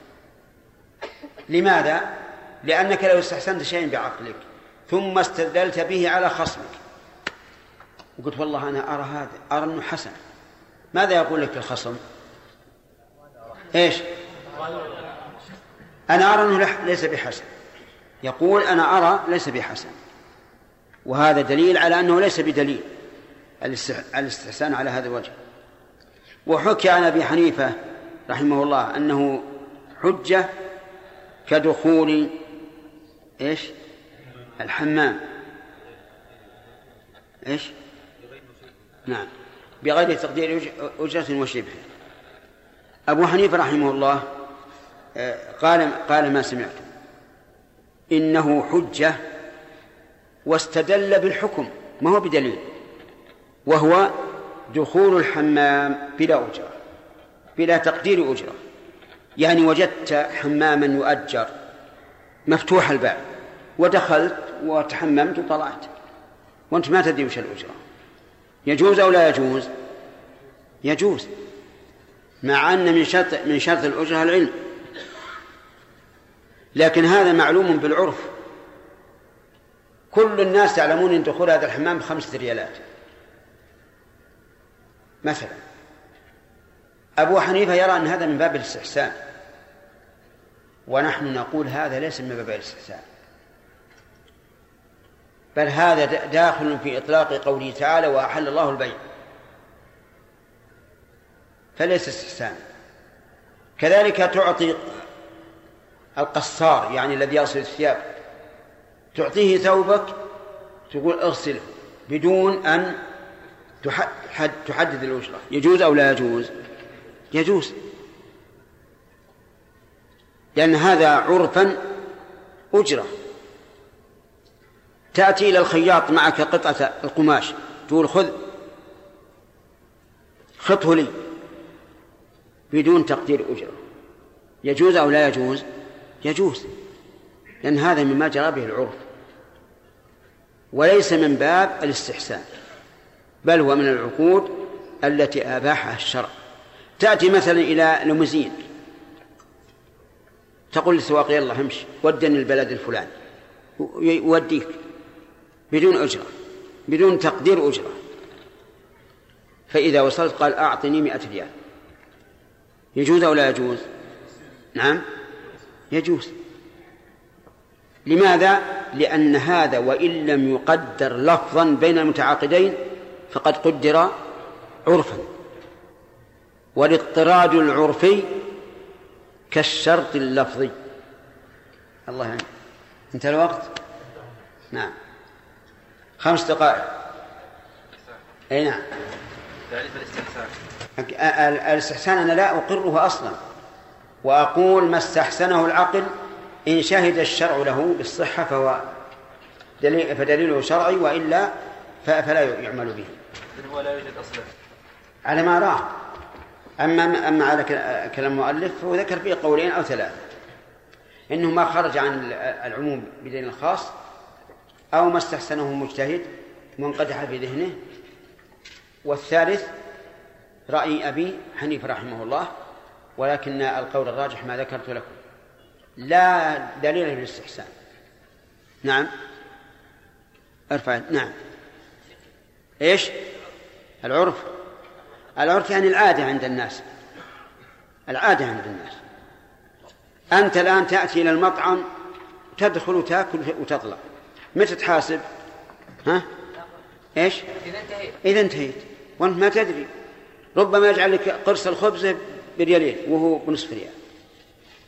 لماذا؟ لأنك لو استحسنت شيئا بعقلك ثم استدللت به على خصمك وقلت والله أنا أرى هذا أرى أنه حسن ماذا يقول لك الخصم؟ إيش؟ أنا أرى أنه ليس بحسن يقول أنا أرى ليس بحسن وهذا دليل على أنه ليس بدليل الاستحسان على هذا الوجه وحكي عن أبي حنيفة رحمه الله أنه حجة كدخول إيش؟ الحمام. إيش؟ نعم. بغير تقدير أجرة وشبه. أبو حنيفة رحمه الله آه، قال قال ما سمعت إنه حجة واستدل بالحكم ما هو بدليل. وهو دخول الحمام بلا أجرة بلا تقدير أجرة. يعني وجدت حماما يؤجر مفتوح الباب ودخلت وتحممت وطلعت. وأنت ما تدري وش الأجرة. يجوز أو لا يجوز؟ يجوز. مع أن من شرط من شرط الأجرة العلم. لكن هذا معلوم بالعرف. كل الناس يعلمون إن دخول هذا الحمام بخمسة ريالات. مثلا. أبو حنيفة يرى أن هذا من باب الاستحسان. ونحن نقول هذا ليس من باب الاستحسان. بل هذا داخل في إطلاق قوله تعالى وأحل الله البيع. فليس استحسان. كذلك تعطي القصار يعني الذي يغسل الثياب تعطيه ثوبك تقول اغسله بدون أن تحدد الأجرة يجوز أو لا يجوز؟ يجوز. لأن هذا عرفا أجرة. تأتي إلى الخياط معك قطعة القماش. تقول خذ خطه لي. بدون تقدير أجرة. يجوز أو لا يجوز؟ يجوز. لأن هذا مما جرى به العرف. وليس من باب الاستحسان بل هو من العقود التي أباحها الشرع. تأتي مثلا إلى لمزين تقول للسواق يلا امشي ودني البلد الفلاني. يوديك. بدون أجرة. بدون تقدير أجرة. فإذا وصلت قال أعطني مئة ريال. يجوز أو لا يجوز؟ نعم. يجوز. لماذا؟ لأن هذا وإن لم يقدر لفظا بين المتعاقدين فقد قدر عرفا. والاضطراد العرفي كالشرط اللفظي. الله يعني. انتهى الوقت؟ نعم. خمس دقائق. أي نعم. تعريف الاستحسان. الاستحسان أنا لا أقره أصلا. وأقول ما استحسنه العقل إن شهد الشرع له بالصحة فهو دليل فدليله شرعي وإلا فلا يعمل به. هو لا يوجد أصلا. على ما اراه أما أما على كلام المؤلف فهو ذكر فيه قولين أو ثلاثة. إنه ما خرج عن العموم بدليل خاص أو ما استحسنه مجتهد منقدح في ذهنه. والثالث رأي أبي حنيفة رحمه الله ولكن القول الراجح ما ذكرت لكم. لا دليل للاستحسان نعم. ارفع نعم. إيش؟ العرف. العرف يعني العادة عند الناس. العادة عند الناس. أنت الآن تأتي إلى المطعم تدخل وتأكل وتطلع. متى تحاسب؟ ها؟ إيش؟ إذا انتهيت. إذا انتهيت. وأنت ما تدري. ربما يجعل لك قرص الخبز بريالين وهو بنصف ريال.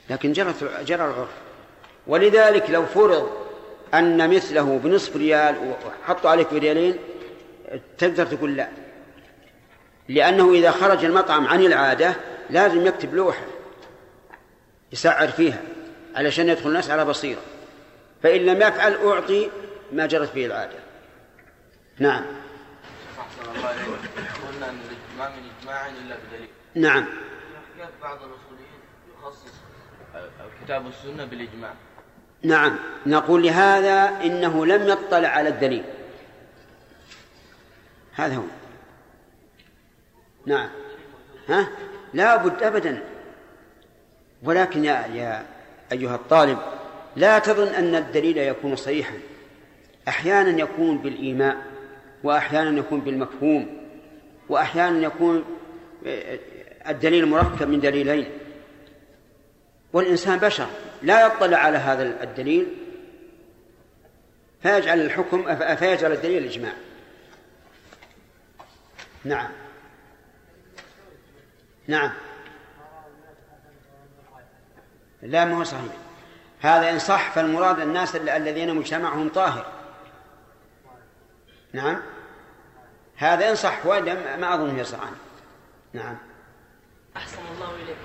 لكن جرت جرى العرف. ولذلك لو فرض أن مثله بنصف ريال وحطوا عليك بريالين تقدر تقول لا. لأنه إذا خرج المطعم عن العادة لازم يكتب لوحة يسعر فيها علشان يدخل الناس على بصيرة. فإن لم يفعل أعطي ما جرت به العادة. نعم. قلنا أن الإجماع من إجماع إلا بدليل نعم. كيف بعض الأصوليين يخصص الكتاب والسنة بالإجماع؟ نعم. نقول لهذا إنه لم يطلع على الدليل. هذا هو. نعم. ها؟ لا بد أبدا. ولكن يا, يا أيها الطالب لا تظن أن الدليل يكون صحيحا. أحيانا يكون بالإيماء وأحيانا يكون بالمفهوم وأحيانا يكون الدليل مركب من دليلين. والإنسان بشر لا يطلع على هذا الدليل فيجعل الحكم فيجعل الدليل الإجماع. نعم. نعم. لا ما هو صحيح. هذا إن صح فالمراد الناس الذين مجتمعهم طاهر. نعم. هذا إن صح وإلا ما أظن يصح عنه نعم. أحسن الله إليك.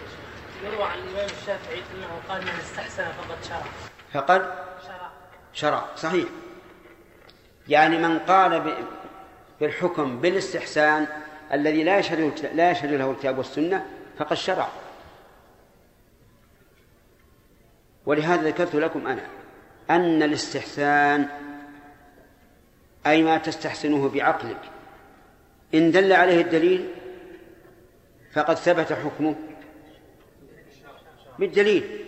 يروى عن الإمام الشافعي أنه قال من استحسن فقد شرع. فقد شرع. شرع. صحيح. يعني من قال بالحكم بالاستحسان الذي لا يشهد لا يشهد له الكتاب والسنة فقد شرع ولهذا ذكرت لكم أنا أن الاستحسان أي ما تستحسنه بعقلك إن دل عليه الدليل فقد ثبت حكمه بالدليل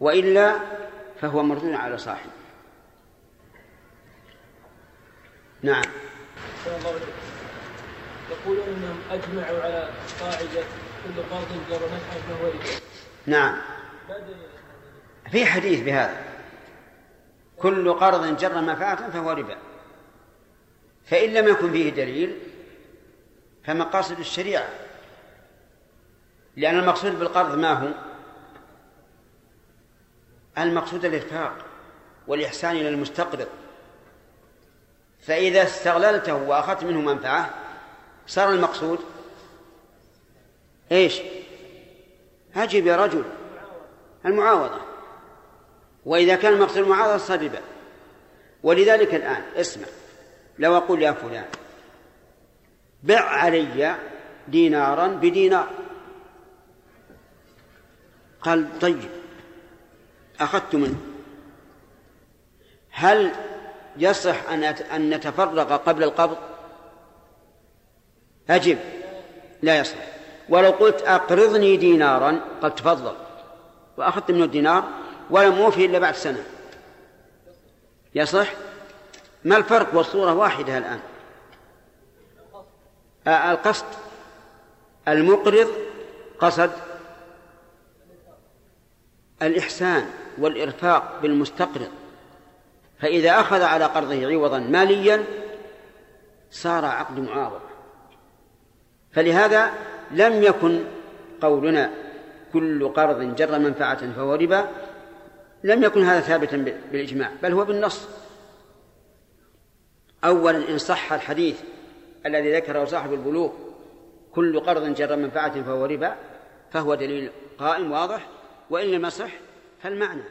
وإلا فهو مردود على صاحبه نعم. يقولون إنهم أجمعوا على قاعدة كل قاض جر نفعا فهو ربا نعم. في حديث بهذا. كل قرض جر منفعة فهو ربا. فإن لم يكن فيه دليل فمقاصد الشريعة. لأن المقصود بالقرض ما هو؟ المقصود الإرفاق والإحسان إلى المستقرض فإذا استغللته وأخذت منه منفعة صار المقصود؟ إيش؟ أجب يا رجل المعاوضة. وإذا كان المقصود المعاوضة صار ولذلك الآن اسمع لو أقول يا فلان بع علي دينارا بدينار. قال طيب أخذت منه. هل يصح أن أن قبل القبض؟ أجب. لا يصح. ولو قلت أقرضني دينارا قد تفضل. وأخذت منه الدينار ولم أوفي إلا بعد سنة. يصح؟ ما الفرق؟ والصورة واحدة الآن. آه، القصد. المقرض قصد الإحسان والإرفاق بالمستقرض. فإذا أخذ على قرضه عوضا ماليا صار عقد معاوضة فلهذا لم يكن قولنا كل قرض جر منفعة فهو ربا لم يكن هذا ثابتا بالإجماع بل هو بالنص. أولا إن صح الحديث الذي ذكره صاحب البلوغ كل قرض جر منفعة فهو ربا فهو دليل قائم واضح وإن لم يصح فالمعنى.